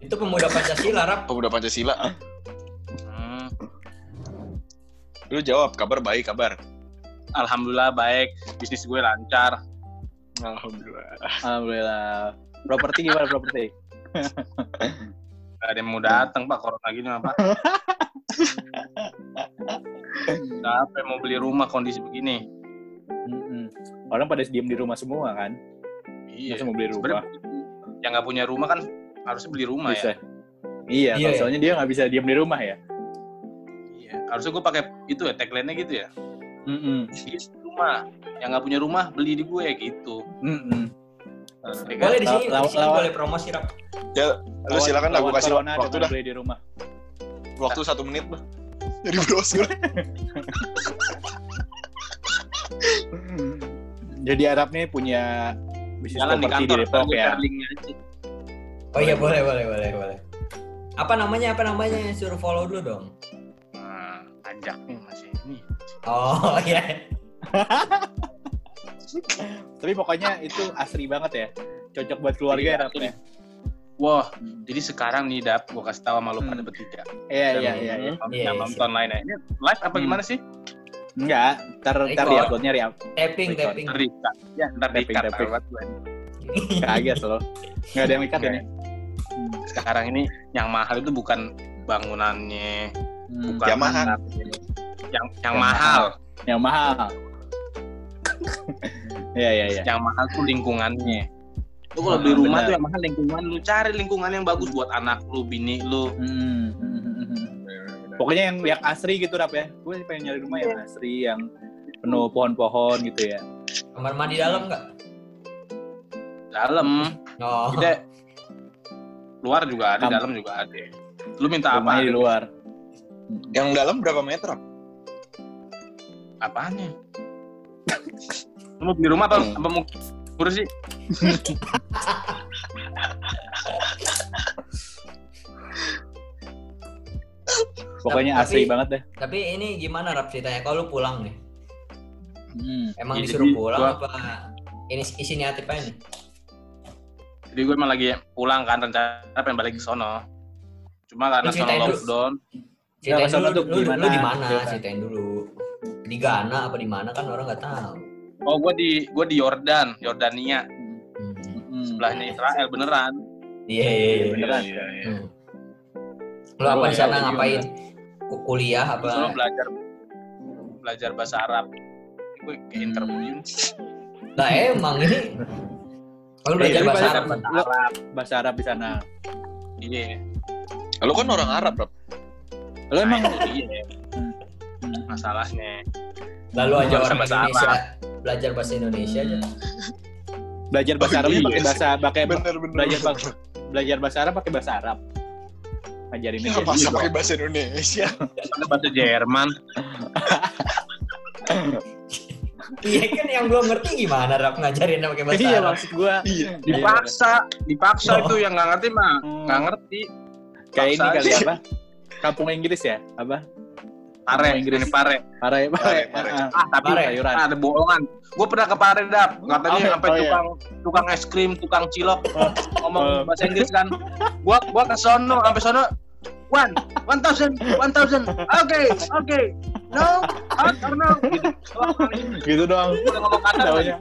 Itu pemuda Pancasila, Rap. pemuda Pancasila. Hmm. Lu jawab kabar baik kabar. Alhamdulillah baik. Bisnis gue lancar. Alhamdulillah. Alhamdulillah. Properti gimana properti? Gak ada yang mau datang, Pak. Corona gini, Pak. Siapa yang mau beli rumah kondisi begini? Mm-mm. Orang pada diem di rumah semua kan? Iya. Masa mau beli rumah? Sebenarnya yang nggak punya rumah kan harusnya beli rumah Bisa. ya. Iya, Iya, ya. soalnya dia nggak bisa diem di rumah ya. Iya. Harusnya gue pakai itu ya tagline-nya gitu ya. Beli rumah. Yang nggak punya rumah beli di gue gitu. Ya kan? Boleh di sini, Law- di sini lawan- boleh promosi, Rap. Ya, lu silakan Lawan gua kasih waktu dah. beli di rumah. Waktu satu menit dah. Jadi brosur. Jadi Arab nih punya bisnis Jalan di properti di kantor. Depok gue ya. Oh iya, boleh, boleh, boleh, boleh. Apa namanya? Apa namanya? Suruh follow dulu dong. Nah, ajak nih masih ini. Oh iya. Tapi pokoknya itu asri banget ya. Cocok buat keluarga Iya, ya, Rap ya. Wah, jadi sekarang nih Dap, gue kasih tahu sama lu pada Hmm. bertiga. Iya, iya, iya. iya. Yang Iya, nonton lainnya. Ini live apa Hmm. gimana sih? Enggak, ntar, ntar di uploadnya di Tapping, tapping. Ntar diikat. Ya, ntar Tapping, diikat. tapping. lewat gue. kaget loh. Nggak ada yang ikat ini. Sekarang ini yang mahal itu bukan bangunannya, Hmm. bukan. Yang yang Yang mahal. Yang mahal. Iya, iya, iya. Yang mahal tuh lingkungannya. Lu kalau Ah, beli rumah benar. tuh yang mahal lingkungan lu cari lingkungan yang bagus buat anak lu, bini lu. Hmm, hmm, hmm, hmm. Pokoknya yang yang asri gitu Rap ya. Gue pengen nyari rumah yang asri, yang penuh pohon-pohon gitu ya. Kamar mandi dalam nggak? Dalam, Oh. kita luar juga ada, dalam juga ada. Lu minta apa? Di luar. Yang dalam berapa meter? Ap? Apanya? Lu mau beli rumah apa, apa mau kurus sih? Pokoknya Tapi- asri banget deh. Tapi ini gimana Rap ceritanya? Kalau lu pulang nih, Hmm. emang Ya, disuruh jadi pulang gua- apa? Ini isi aja nih. Jadi gue emang lagi pulang kan rencana pengen balik ke sono. Cuma karena Lu sono lockdown, Ceritain ke sana dulu, tuh lu, lu, gimana? lu di mana? Ceritain dulu. Di Ghana apa di mana kan orang nggak tahu. oh gue di gue di Yordan, Yordania, Hmm. Hmm. sebelahnya Israel beneran. Iya, iya, iya. beneran. Iya, iya. Hmm. Lu apa di iya, sana iya. ngapain? Ku- Kuliah apa? belajar belajar bahasa Arab. Gue ke Hmm. interview. Lah emang ini. Oh, lu belajar Iya, bahasa bahasa Arab. Arab. Lu- Bahasa Arab di sana. Iya. Lu kan orang Arab, Rap. Lo emang Nah, dia Hmm. Masalahnya. Lalu aja Bahasa orang bahasa Indonesia belajar bahasa Indonesia aja. belajar bahasa Oh, Arabnya iya pakai bahasa pakai Bener, bener. belajar bahasa belajar bahasa Arab pakai bahasa Arab. Ngajarin Ya, aja. masa pakai bahasa Indonesia? Bahasa Jerman. Iya kan yang gua ngerti gimana Rap ngajarin pakai bahasa Iya Arab. maksud gua. Iya. Dipaksa, dipaksa Oh. itu yang nggak ngerti mah Hmm. nggak ngerti. Kayak ini kali aja. apa? Kampung Inggris ya? Apa? Pare, Inggris. ini pare. Pare, pare. Pare, pare. Ah, Ah, tapi Pare. sayuran. ah, ada bohongan. Gue pernah ke Pare dap, katanya Oh, sampai oh, iya. tukang tukang es krim, tukang cilok ngomong Oh. bahasa Inggris kan. Gua gua ke sono, sampai sono one, one thousand, one thousand. Oke, oke. No, hot or no? Gitu. Doang, gitu doang. Udah ngomong lagi. Taunya.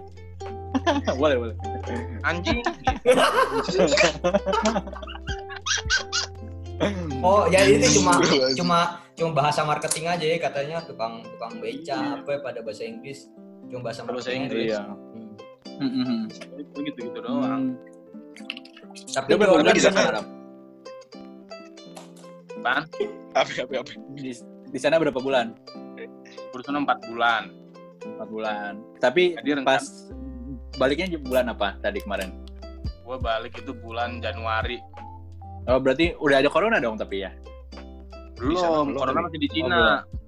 boleh, boleh. anjing Oh, ya itu cuma cuma cuma bahasa marketing aja ya katanya tukang tukang beca apa ya pada bahasa Inggris. Cuma bahasa Bahasa marketing. Inggris. Iya. Hmm. Gitu gitu doang Tapi Dia di berapa di sana? kan Apa apa apa. Di, di sana berapa bulan? berusaha empat bulan Empat bulan. Tapi Jadi rencana- pas baliknya bulan apa tadi kemarin? gue balik itu bulan Januari Oh berarti udah ada corona dong tapi ya? Belum belum, corona belum. masih di Cina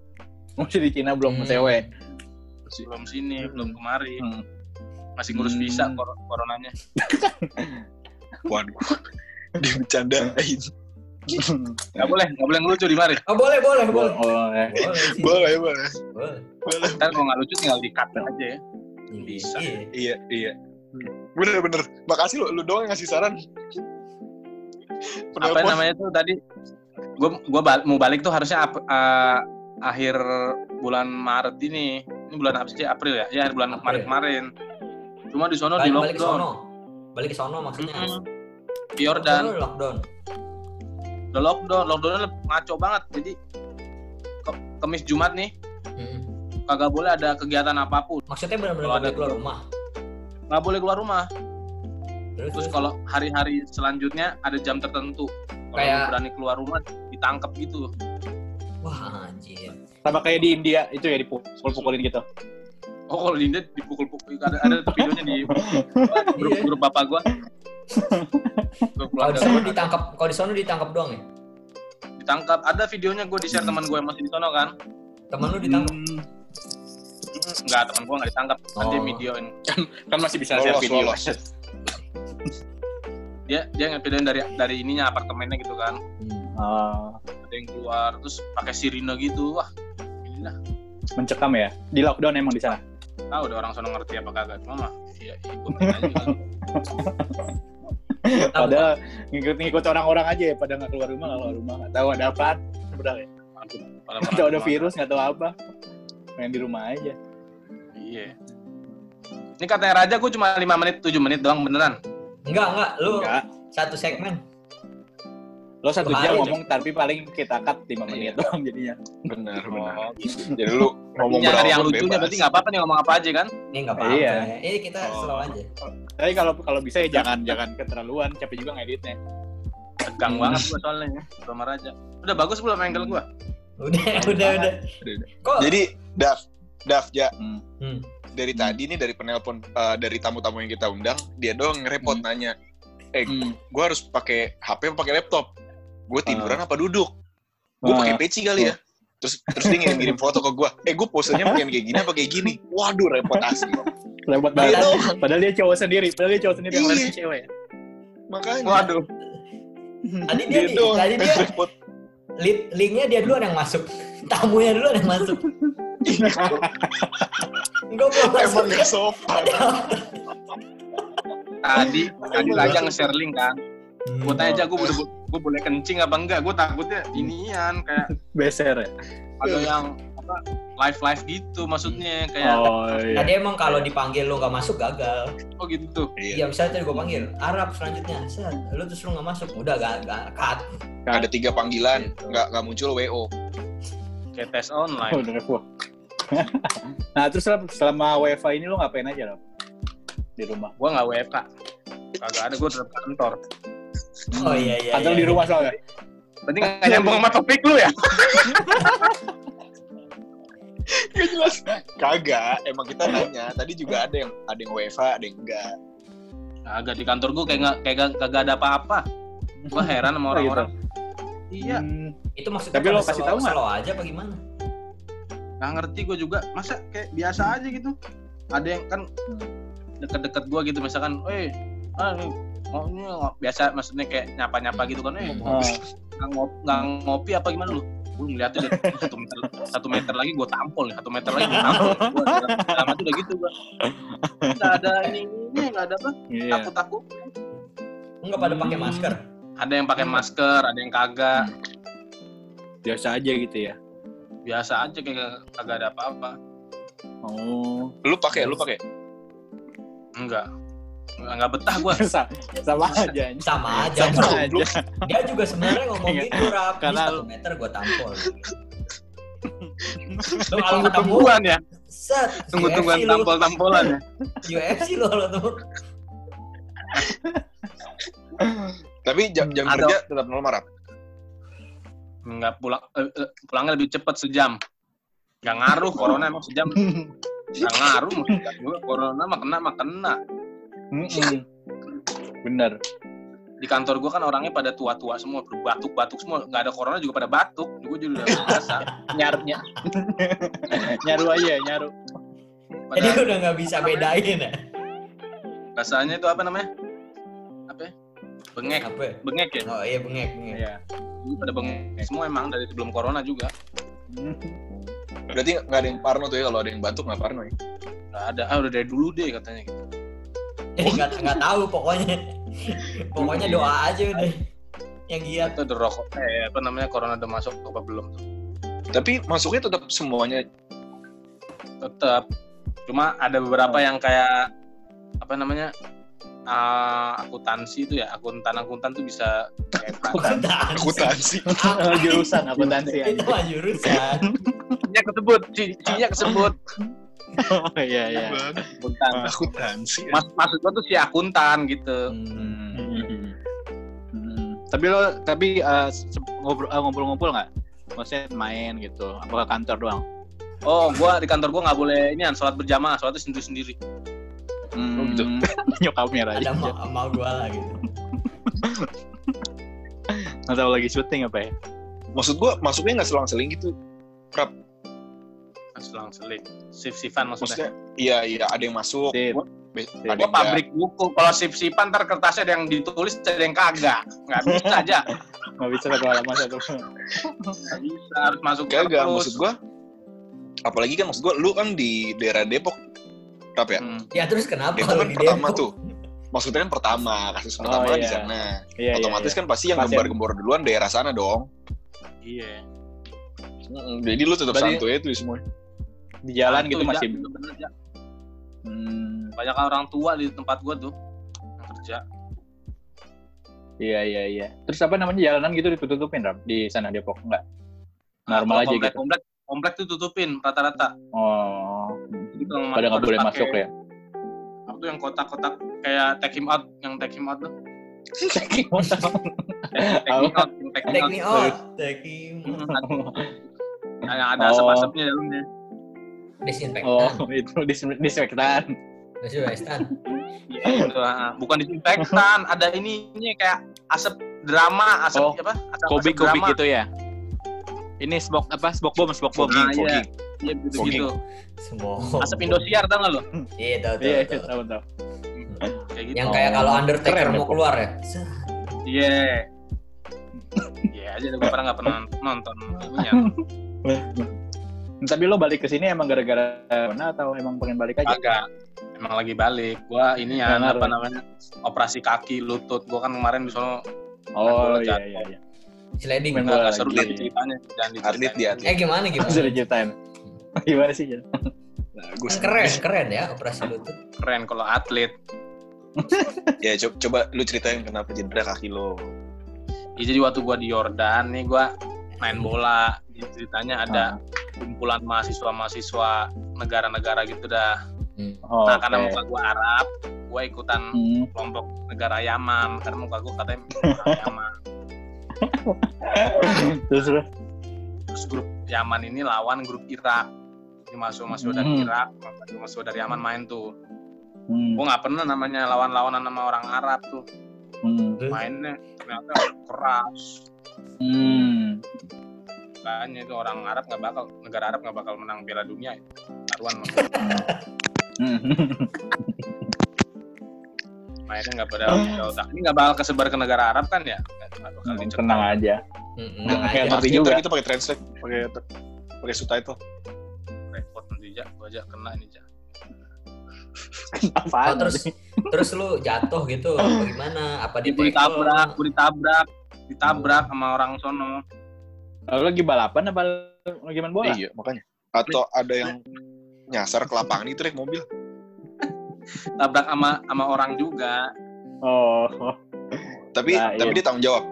Masih di Cina belum Hmm. TW. belum sini belum kemari Hmm. masih ngurus Hmm. visa kor coronanya Waduh. Dibercandain. nggak boleh nggak boleh ngelucu di mari Oh, boleh, boleh, boleh. Oh, eh. Boleh. Boleh boleh. Boleh. Boleh. ntar kalau nggak lucu tinggal di cut aja ya Bisa. Iya. Iya iya. Bener bener. Makasih lu lu doang yang ngasih saran. apa Penelpon. namanya tuh tadi gue gua bal- mau balik tuh harusnya ap- eh, akhir bulan Maret ini. Ini bulan apa sih? April ya? Ya akhir bulan April. Maret kemarin. Cuma di sono di Balik, balik ke lockdown. sono. Balik ke sono maksudnya. Mm-mm. di Yordan Sono lockdown. udah lockdown. Lockdownnya ngaco banget. Jadi ke- kemis Jumat nih. Mm. kagak boleh ada kegiatan apa pun. Maksudnya benar-benar ada- keluar rumah. nggak boleh keluar rumah. Terus, terus terus? kalau hari-hari selanjutnya ada jam tertentu. Kalau Kayak- berani keluar rumah ditangkap gitu wah anjir. Sama kayak di India itu ya dipukul-pukulin gitu. oh kalau di India dipukul-pukul ada ada videonya di grup Iya. grup bapak gua Kalau di gua. ditangkap, kalau di sono ditangkap doang ya. ditangkap ada videonya gue di share teman gue yang masih di sono kan Temen lu ditangkap. Hmm, Enggak, teman gue nggak ditangkap kan dia Oh. videoin kan masih bisa Lolos, share video. lolos. dia dia ngevideoin dari dari ininya apartemennya gitu kan Hmm. Ah, ada yang keluar terus pakai sirine gitu wah ini lah mencekam ya. Di lockdown emang di sana. tahu udah orang sono ngerti apa kagak cuma mah iya ikutin aja kali. Padahal ngikut-ngikut orang-orang aja ya, pada nggak keluar rumah, nggak keluar rumah, nggak tahu ada apa. Sebenarnya, nggak tahu ada virus, nggak tahu apa. Main di rumah aja. iya ini katanya Raja gue cuma 5 menit 7 menit doang beneran Enggak, enggak. Lu Enggak. satu segmen. Lo satu jam ngomong, tapi paling kita cut 5 menit Iya. doang jadinya. Benar benar. oh, gitu. Jadi lu ngomong berapa yang lucunya bebas. berarti nggak apa-apa nih ngomong apa aja kan Ini enggak apa-apa. Iya. ya. Ini kita Oh. slow aja. Tapi kalau kalau bisa ya jangan jangan keterlaluan, capek juga ngeditnya. tegang banget gue soalnya sama Raja udah bagus belum angle gue Udah, udah, udah. Kok Jadi Daf, Daf ya Hmm. Hmm. dari tadi nih dari penelpon eh, dari tamu-tamu yang kita undang dia doang ngerepot nanya eh Hmm. gue harus pakai HP apa pakai laptop gue tiduran apa duduk gue Ah. pakai peci kali ya terus terus dia ngirim ngirim foto ke gue eh gue posenya pengen kayak gini apa kayak gini waduh repot asli Lewat dia banget. Padahal dia cowok sendiri, padahal dia cowok sendiri yang Iya. ngeliatin cewek. makanya waduh tadi dia, tadi dia repot link, linknya dia duluan yang masuk. Tamunya duluan yang masuk. Enggak mau masuk. emang gak sopan tadi tadi Raja nge-share link kan Hmm. gue tanya aja gue boleh gue boleh kencing apa enggak? Gue takutnya inian kayak Beser ya? ada yang apa live live gitu maksudnya kayak oh, Oh iya. Tadi emang kalau dipanggil lu nggak masuk gagal. gitu? Tuh iya. Iya misalnya tadi gue panggil Arab selanjutnya, set, lu terus lu nggak masuk, udah gak gak cut. ada tiga panggilan nggak nggak muncul wo kayak tes Oh, online repot. nah terus selama, selama WFA ini lo ngapain aja lo di rumah? gue nggak WFK kagak ada gue tetap kantor Oh iya iya. Kantor iya. di rumah soalnya. berarti nggak nyambung sama topik lu ya Gak jelas. Kagak, emang kita nanya. Tadi juga ada yang ada yang WFA, ada yang enggak. agak di kantor gue kayak nggak kayak kagak ada apa-apa gue heran sama Oh, orang-orang iya Hmm, Itu maksudnya Tapi lo kasih tahu nggak? slow aja apa gimana? nggak ngerti gue juga masa kayak biasa aja gitu ada yang kan deket-deket gue gitu misalkan eh ah, mau ini nggak- biasa maksudnya kayak nyapa-nyapa gitu kan eh ah, nggak ngopi, nggak ngopi apa gimana lu gue ngeliatnya udah satu meter satu meter lagi gue tampol nih satu meter lagi gue tampol gue dalam itu udah gitu gue nggak ada ini ini nggak ada apa iya. takut takut Enggak pada pakai Hmm. masker. ada yang pakai masker ada yang kagak Biasa aja gitu ya. biasa aja kayak kagak ada apa-apa Oh, Lu pakai, lu pakai. enggak nggak betah gue sama, sama aja sama aja. Sama bro. aja. dia juga sebenarnya ngomong Iya. gitu rap ini Karena satu meter gue tampol. Lu kalau ketemu tunggu-tungguan ya? Set. Tunggu-tungguan UFC lu. tampol-tampolan ya? UFC lo lo tuh Tapi jam, jam kerja tetap normal, Rap. nggak pulang eh, eh, pulangnya lebih cepat sejam. Nggak ngaruh corona emang sejam. Nggak ngaruh corona mah kena mah kena Mm-mm. bener. Di kantor gua kan orangnya pada tua-tua semua batuk-batuk semua. Nggak ada corona juga pada batuk. Gue juga udah biasa. Nyaru ny- nyaru aja nyaru. Jadi pada udah nggak bisa bedain ya? Bahasanya itu apa namanya? Apa ya? bengek. Apa ya? bengek ya? Oh iya bengek bengek. Iya. Jadi pada bengek semua emang dari sebelum corona juga. Berarti nggak ada yang parno tuh ya? Kalau ada yang batuk nggak parno ya? nggak ada. Ah udah dari dulu deh katanya gitu Eh, nggak nggak tahu pokoknya. Pokoknya doa aja udah. Yang giat atau udah rokok eh apa namanya corona udah masuk apa belum tuh. Tapi masuknya tetap semuanya. tetap. Cuma ada beberapa yang kayak apa namanya ah, akuntansi itu ya akuntan akuntan tuh bisa akuntansi. Akuntansi. Oh, jurusan akuntansi itu jurusan. C-nya kesebut C- C-nya kesebut oh iya iya akuntan Akuntansi. Mas, maksud gua tuh si akuntan gitu Hmm. Hmm. Hmm. Tapi lo tapi eh, ngobrol-ngobrol nggak? Maksudnya main gitu? Apa ke kantor doang? oh gua di kantor gua nggak boleh ini kan sholat berjamaah sholatnya sendiri sendiri Hmm. gitu. Nyokapnya ada aja. mau mau gua lah gitu Nggak tahu lagi syuting apa ya? Maksud gua masuknya nggak selang-seling gitu. selang seling sif sifan maksudnya Maksudnya iya iya ada yang masuk. Sip. be- Sip. Ada pabrik buku kalau sif sipan ntar kertasnya ada yang ditulis ada yang kagak nggak bisa aja Nggak bisa satu halaman satu. nggak bisa harus masuk. Kagak terus. maksud gua. Apalagi kan maksud gua lu kan di daerah Depok. Rap ya? Hmm. ya terus kenapa Depok kan di pertama Depok? tuh. Maksudnya kan pertama, kasus Oh, pertama kan di iya. sana. Iya, Otomatis kan pasti yang gembar-gembor duluan daerah sana dong. iya Jadi lu tetap Berarti- santuy itu semua. Di jalan Nah, gitu itu, masih. Ja, bener-bener, Ja. Hmm. banyak orang tua di tempat gua tuh yang kerja Iya iya iya. Terus apa namanya jalanan gitu ditutup-tutupin Ram di sana Depok enggak? Nah, Normal aja komplek, gitu. komplek komplek tuh tutupin rata-rata Oh. jadi kalau Pada nggak boleh masuk ya? apa tuh yang kotak-kotak kayak take him out yang take him out tuh take me out yang take me take out me out take me Hmm, ada- yang ada Oh. asap-asapnya dalamnya disinfektan oh, itu dis- disinfektan. disinfektan Iya, bukan disinfektan ada ininya kayak asap drama asap Oh, apa asap, Kobi asap kobi drama. gitu ya. Ini smoke apa? Smoke bomb, smoke bomb. Fogging, Ah, iya. iya gitu gitu semua asap Indosiar tau nggak lo iya tahu tahu Iya, tahu. tahu tahu. kayak gitu yang kayak kalau Undertaker Keren, mau keluar ya iya iya aja gue pernah nggak pernah nonton itunya Tapi lo balik ke sini emang gara-gara mana atau emang pengen balik aja? agak emang lagi balik gua ini ya ngaruh apa ya? namanya operasi kaki lutut gua kan kemarin di sono Oh iya iya iya. sliding Main nggak bola seru lagi. ceritanya jangan Atlet dia. atlet. eh gimana gimana Bisa diceritain. Gimana sih? Bagus. Kan keren keren ya operasi lutut keren kalau atlet Ya coba, coba lu ceritain kenapa cedera kaki lo. ya, jadi waktu gua di Yordan nih gua main bola Jadi ceritanya ada kumpulan mahasiswa-mahasiswa negara-negara gitu dah Oh, nah karena oke. muka gua Arab gua ikutan Hmm. kelompok negara Yaman karena muka gua katanya Yaman Terus terus. terus grup Yaman ini lawan grup Irak Jadi mahasiswa-mahasiswa dari Hmm. Irak mahasiswa dari Yaman main tuh Hmm. gue nggak pernah namanya lawan-lawanan sama orang Arab tuh Hmm. mainnya ternyata keras Hmm. Kayaknya itu orang Arab nggak bakal negara Arab nggak bakal menang Piala Dunia. Itu taruhan mainnya nggak pada otak. Ini nggak bakal kesebar ke negara Arab kan ya? Nggak nggak bakal dicetak. Tenang aja. Kayak ngerti juga. kita pakai translate, pakai pakai subtitle. repot nanti ja. Gua aja kena ini ja. Oh, terus terus lu jatuh gitu. Apa gimana? Apa di ditabrak ditabrak ditabrak sama orang sono Lo lagi balapan apa lagi main bola? Iya, makanya. Atau ada yang nyasar ke lapangan itu deh mobil. tabrak sama sama orang juga. Oh. Tapi Nah, tapi iya. dia tanggung jawab.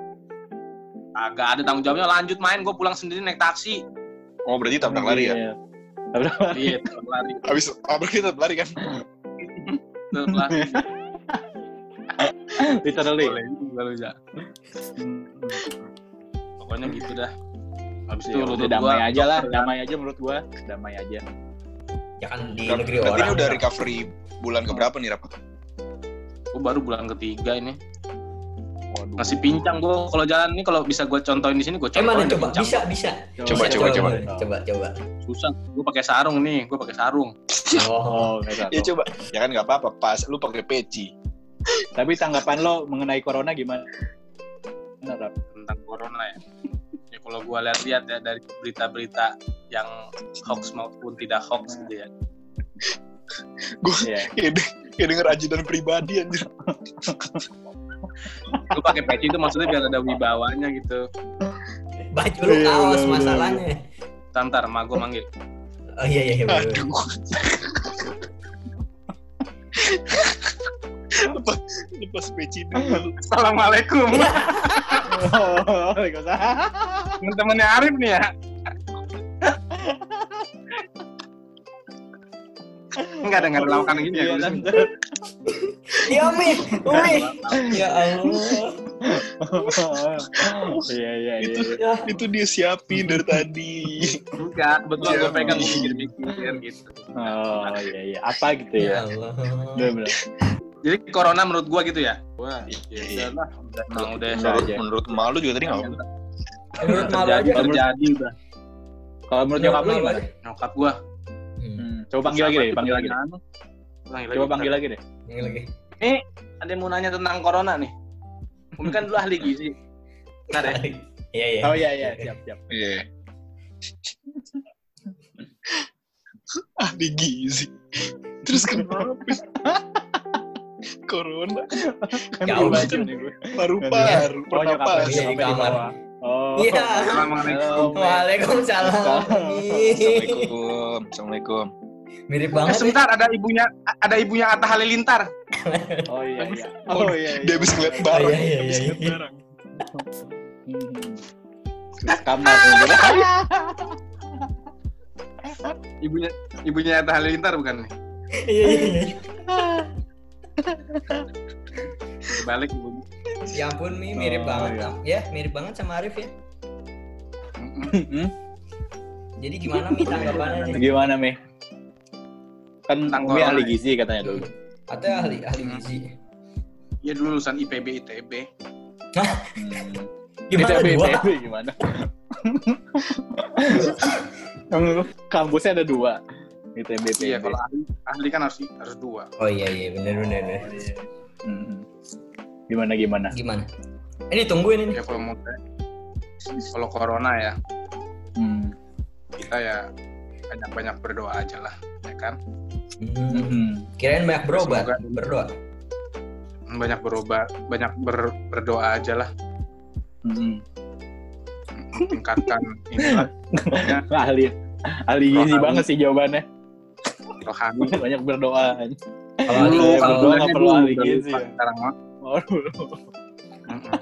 Agak ada tanggung jawabnya lanjut main gue pulang sendiri naik taksi. Oh berarti tabrak lari ya? Iya. Tabrak lari. Iya, tabrak lari. Habis tabrak kita tabrak lari kan? Tabrak lari. Literally. Boleh juga lu, Ja. Pokoknya gitu dah. Habis itu Ya, lutut udah damai gua- aja lah, damai aja menurut gua, damai aja. Ya kan di Berarti negeri ini orang. udah Rap. recovery bulan keberapa nih Rap? Gua baru bulan ketiga ini. Waduh. Masih pincang gua kalau jalan ini kalau bisa gua contohin di sini gua Eh contohin. mana deh coba? pincang. Bisa, bisa. Coba, Bisa, coba, coba. Coba, coba. Susah. Gua pakai sarung nih, gua pakai sarung. Oh, Oh, Ya coba. Ya kan nggak apa-apa. Pas lu pakai peci. Tapi tanggapan lo mengenai corona gimana? Tentang corona ya. Kalau gua lihat-lihat ya dari berita-berita yang hoax maupun tidak hoax gitu ya. Iya. Ya, de- ya denger ajudan pribadi anjir. Lu pakai peci itu maksudnya biar ada wibawanya gitu. baju lu Iya, kaos bener, masalahnya. Tantar, ma gua manggil. Oh iya iya iya. Aduh. lepas, lepas peci dulu. Assalamualaikum. Waalaikumsalam. Temen-temennya Arif nih ya. Enggak ada lawakan gini ya. Iya. Ya Umi, Umi. Ya Allah. Iya, iya, iya. Ya. Itu dia siapin dari tadi. Enggak, kebetulan Iya, gue pegang iya. mikir-mikir gitu. Oh, iya, iya. Apa gitu Ya ya? Allah. Jadi corona menurut gua gitu ya. Wah, Iya. ya udah lah, udah emang udah Menurut- malu juga tadi nggak Menurut malu terjadi aja. terjadi udah. Kalau menurut nyokap Malu gimana? Nyokap gua. Hmm. Coba panggil lagi deh, panggil lagi. Panggil Coba panggil lagi deh. Ini lagi. Ada yang mau nanya tentang corona nih. Umi kan dulu ahli gizi. Bentar ya. Iya iya. Oh iya, iya, siap, siap. Iya. ah di gizi. Terus kenapa? Corona Kan Jauh nih gue. paru-paru, Oh. Iya, di sampai di kamar. Oh. Iya. Assalamualaikum. Waalaikumsalam. Assalamualaikum. Assalamualaikum. Mirip Eh, banget. ya. sebentar ada ibunya ada ibunya Atta Halilintar. Oh iya, iya. Oh iya, iya. Dia habis ngeliat Oh, barang. iya iya Habis iya. ngeliat iya. barang. Kamar. Ibunya ibunya Atta Halilintar bukan nih? Iya iya iya. Balik ibunya. Ya ampun Mi, mirip Oh, banget. iya. Ya, mirip banget sama Arif ya. Jadi gimana Mi tanggapannya? Gimana, Mi? Kan Umi corona ahli ya? gizi katanya dulu. Atau ahli ahli gizi. Iya dulu lulusan IPB ITB. Hmm. Gimana ITB, dua? ITB gimana? Kampusnya ada dua. ITB, ITB. Iya kalau ahli, ahli kan harus harus dua. Oh iya iya benar benar. benar. Oh, iya. Hmm. Gimana, gimana? Gimana? Ini tungguin ini. Ya kalau mau kalau corona ya Hmm. kita ya banyak-banyak berdoa aja lah, ya kan? Hmm. Hmm. Kirain banyak berobat, Semoga- berdoa. Banyak berobat, banyak ber- berdoa aja lah, Hmm. tingkatkan inilah ahli ahli gizi banget sih jawabannya rohani. banyak berdoa Kalau berdoa nggak perlu ahli gizi ya. Sekarang mah. Oh, dulu. Mm-mm.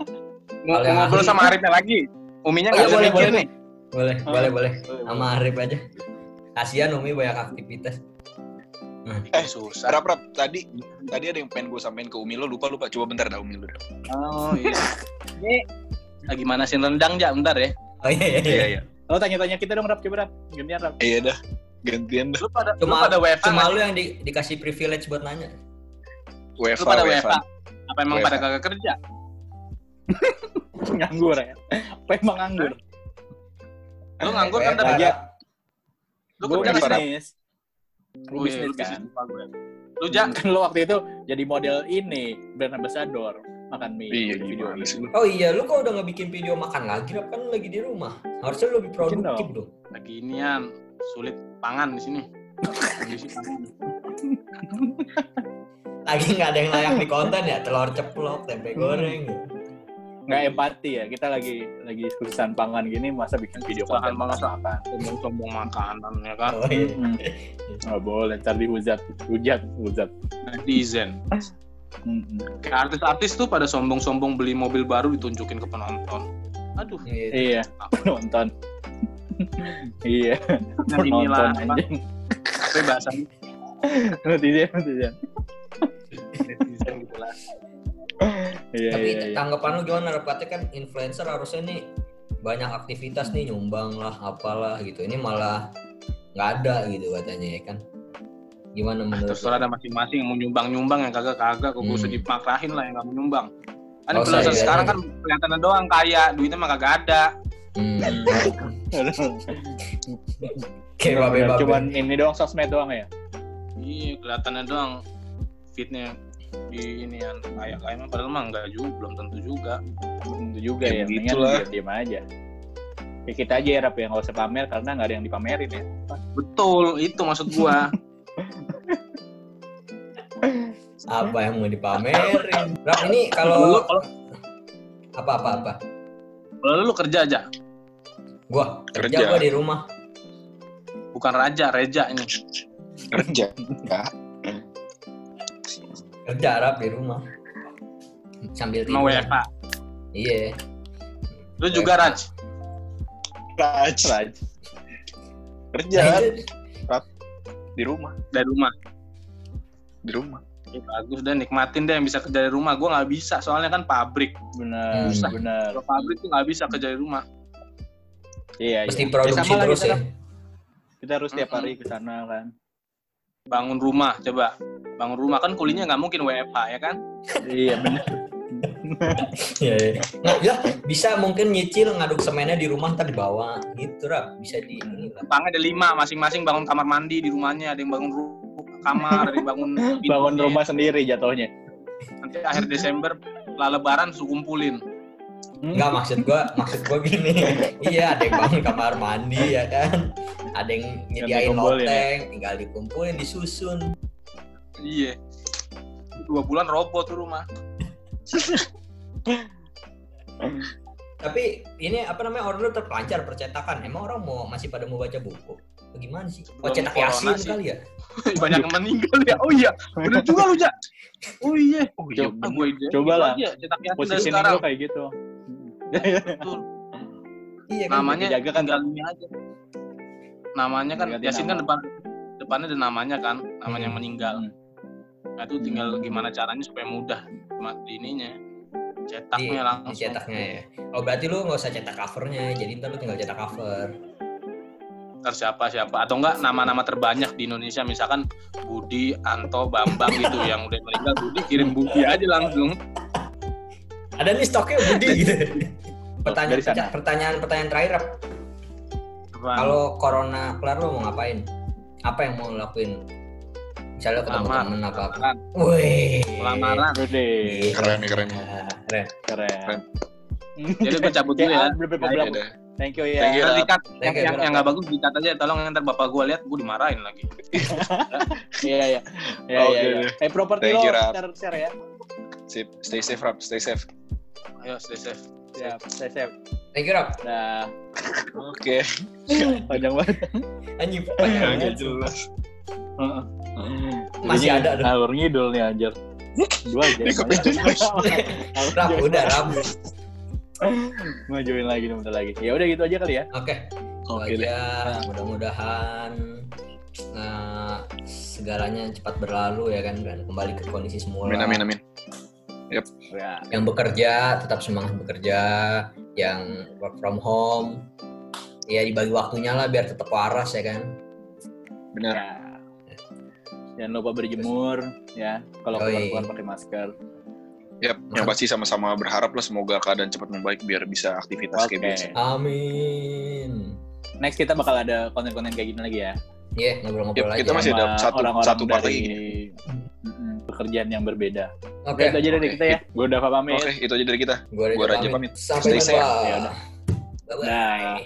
Mau ngobrol sama Arifnya lagi. Uminya Oh, nggak iya, bisa boleh, mikir boleh. nih. boleh Ah. boleh boleh sama Arif aja. Kasihan Umi banyak aktivitas. Eh, susah. Rap, rap, tadi tadi ada yang pengen gue sampein ke Umi lo, lupa lupa. Coba bentar dah Umi lo. dah. Oh iya. Ini lagi manasin rendang ja, bentar ya. Oh iya iya. iya. iya. lo tanya-tanya kita dong rap coba rap gantian rap Iya dah. Gantian dah. Lu pada Cuma lu pada WFA cuma lu yang di, dikasih privilege buat nanya. sih? Lu WFA, pada WFA. Apa emang WFA. pada kagak kerja? nganggur ya apa emang nganggur Lu nganggur kan tapi Aja. lu kerja bisnis Oh, iya, bisnis lu kan lupa gue. Lu ja, kan lo waktu itu jadi model ini brand ambassador makan mie Iya, video ini. lu? Oh iya, lu kok udah nggak bikin video makan lagi, kan lu lagi di rumah. Harusnya lu lebih produktif dong. dong. lagi inian sulit pangan di sini. Kondisi pangan. Lagi nggak ada yang layak di konten ya, telur ceplok, tempe goreng. nggak empati ya kita lagi lagi kesusahan pangan gini masa bikin video konten? banget, makan makan sombong-sombong makanan ya kan. Oh, iya. Hmm. nggak boleh ntar dihujat hujat hujat netizen. Hmm. kayak artis-artis tuh pada sombong-sombong beli mobil baru ditunjukin ke penonton. Aduh. Iya. iya. Nonton iya nah inilah nonton apa anjing apa bahasanya netizen netizen netizen gitu lah iya Tapi iya iya. tanggapan lu gimana? Katanya kan influencer harusnya nih banyak aktivitas nih nyumbang lah apalah gitu. Ini malah nggak ada gitu katanya ya kan. Gimana menurut terserah ada masing-masing yang mau nyumbang-nyumbang yang kagak-kagak kok Hmm. usah dipakrahin lah yang nggak mau nyumbang kan Oh, influencer saya- sekarang kan kelihatannya doang kaya duitnya mah kagak ada Hmm. Kayak babe Bener, babe. cuman ini doang sosmed doang ya iya kelihatannya doang fitnya di ini yang kaya kaya mah padahal mah enggak juga belum tentu juga tentu juga Ya ya, mendingan begitulah. diam aja ya kita aja ya rap ya nggak usah pamer karena nggak ada yang dipamerin ya betul itu maksud gua Apa yang mau dipamerin? Rap ini Lu kalau kalau apa apa apa? kalau lu kerja aja Gua kerja Kerja. gua di rumah. bukan raja reja ini kerja ya Kerja rap di rumah. Sambil mau tidur. WFH Iya. lu juga Raj Raj Raj. kerja Nah, itu- di rumah dari rumah di rumah Ya, bagus deh nikmatin deh yang bisa kerja dari rumah gua nggak bisa soalnya kan pabrik benar Hmm. benar kalau pabrik tuh nggak bisa kerja dari rumah iya Mesti iya. produksi Ya, terus kita ya. kan. kita harus tiap Mm-mm. hari ke sana kan bangun rumah coba. Bangun rumah. Kan kulinya nggak mungkin WFH ya kan? Iya benar Iya, iya. Nah, ya bisa mungkin nyicil ngaduk semennya di rumah ntar dibawa. Gitu rap. Bisa di ini lah. Ada lima masing-masing bangun kamar mandi di rumahnya. Ada yang bangun ru- kamar ada yang bangun bangun rumah sendiri jatuhnya. Nanti akhir Desember lah lebaran suruh kumpulin Enggak maksud gua maksud gua gini. iya, ada yang bangun kamar mandi ya kan. Ada yang nyediain ya? loteng, tinggal dikumpulin, disusun. iya dua bulan roboh tuh rumah Tapi ini apa namanya order terpelancar percetakan. Emang orang mau masih pada mau baca buku? Bagaimana sih? Oh, cetak yasin sih. kali ya? banyak yang meninggal ya oh iya bener juga lu ja oh iya oh iya Coba- gue ide Coba lah. aja cetak yasin dari posisi kayak gitu Betul. Iya kan? namanya dijaga kan, tinggal ini aja namanya kan Ganti Yasin kan nama. depan depannya ada namanya kan namanya yang Hmm. meninggal nah itu tinggal gimana caranya supaya mudah di ininya Di, cetaknya langsung dicetaknya ya. Oh berarti lu nggak usah cetak covernya, jadi ntar lu tinggal cetak cover. ntar siapa siapa atau enggak nama-nama terbanyak di Indonesia misalkan Budi Anto Bambang gitu yang udah meninggal Budi kirim Budi aja langsung Ada nih stoknya Budi gitu. Pertanyaan, dari sana. pertanyaan pertanyaan terakhir? Kalau corona kelar lu mau ngapain? Apa yang mau lu lakuin? Misalnya ketemu Lamar. temen apa? Lamaran. Wih. lamaran Gede, keren nih keren nih Ah, Keren. keren. jadi gue cabut dulu ya Ya. Thank you ya. Thank you. Dikat, yang, Thank you, yang, Rap. yang nggak bagus dikat aja tolong ntar bapak gue lihat gue dimarahin lagi Iya, iya. Iya, Oke iya. iya. Eh, properti lo share, share ya. Sip, stay safe Rap, stay safe ayo stay safe Siap, saya siap. Thank you Rap. Nah, oke panjang banget. Anjing Ya, panjang banget. jelas Masih ada tuh. Ngalur ngidul nih anjir. Dua aja. Rap udah Rap. Majuin lagi nih, bentar lagi. Ya udah gitu aja kali ya. Oke. Oke aja. Mudah-mudahan eh, segalanya cepat berlalu ya kan dan kembali ke kondisi semula. amin amin amin Ya, Yang bekerja tetap semangat bekerja, yang work from home ya dibagi waktunya lah biar tetap waras ya kan. benar ya. Jangan lupa berjemur ya. Kalau keluar-keluar pakai masker. Yap, yang pasti sama-sama berharap lah semoga keadaan cepat membaik biar bisa aktivitas kayak Oke. biasa. Amin. Next kita bakal ada konten-konten kayak gini lagi ya. Iya ngobrol-ngobrol Yap, lagi. kita masih ada satu- orang-orang satu part dari lagi pekerjaan yang berbeda. Oke. Itu aja dari kita ya. Gue udah pamit. Oke, itu aja dari kita. Gue Gua Raja pamit. Sampai jumpa. Ya udah. Bye-bye. Dah.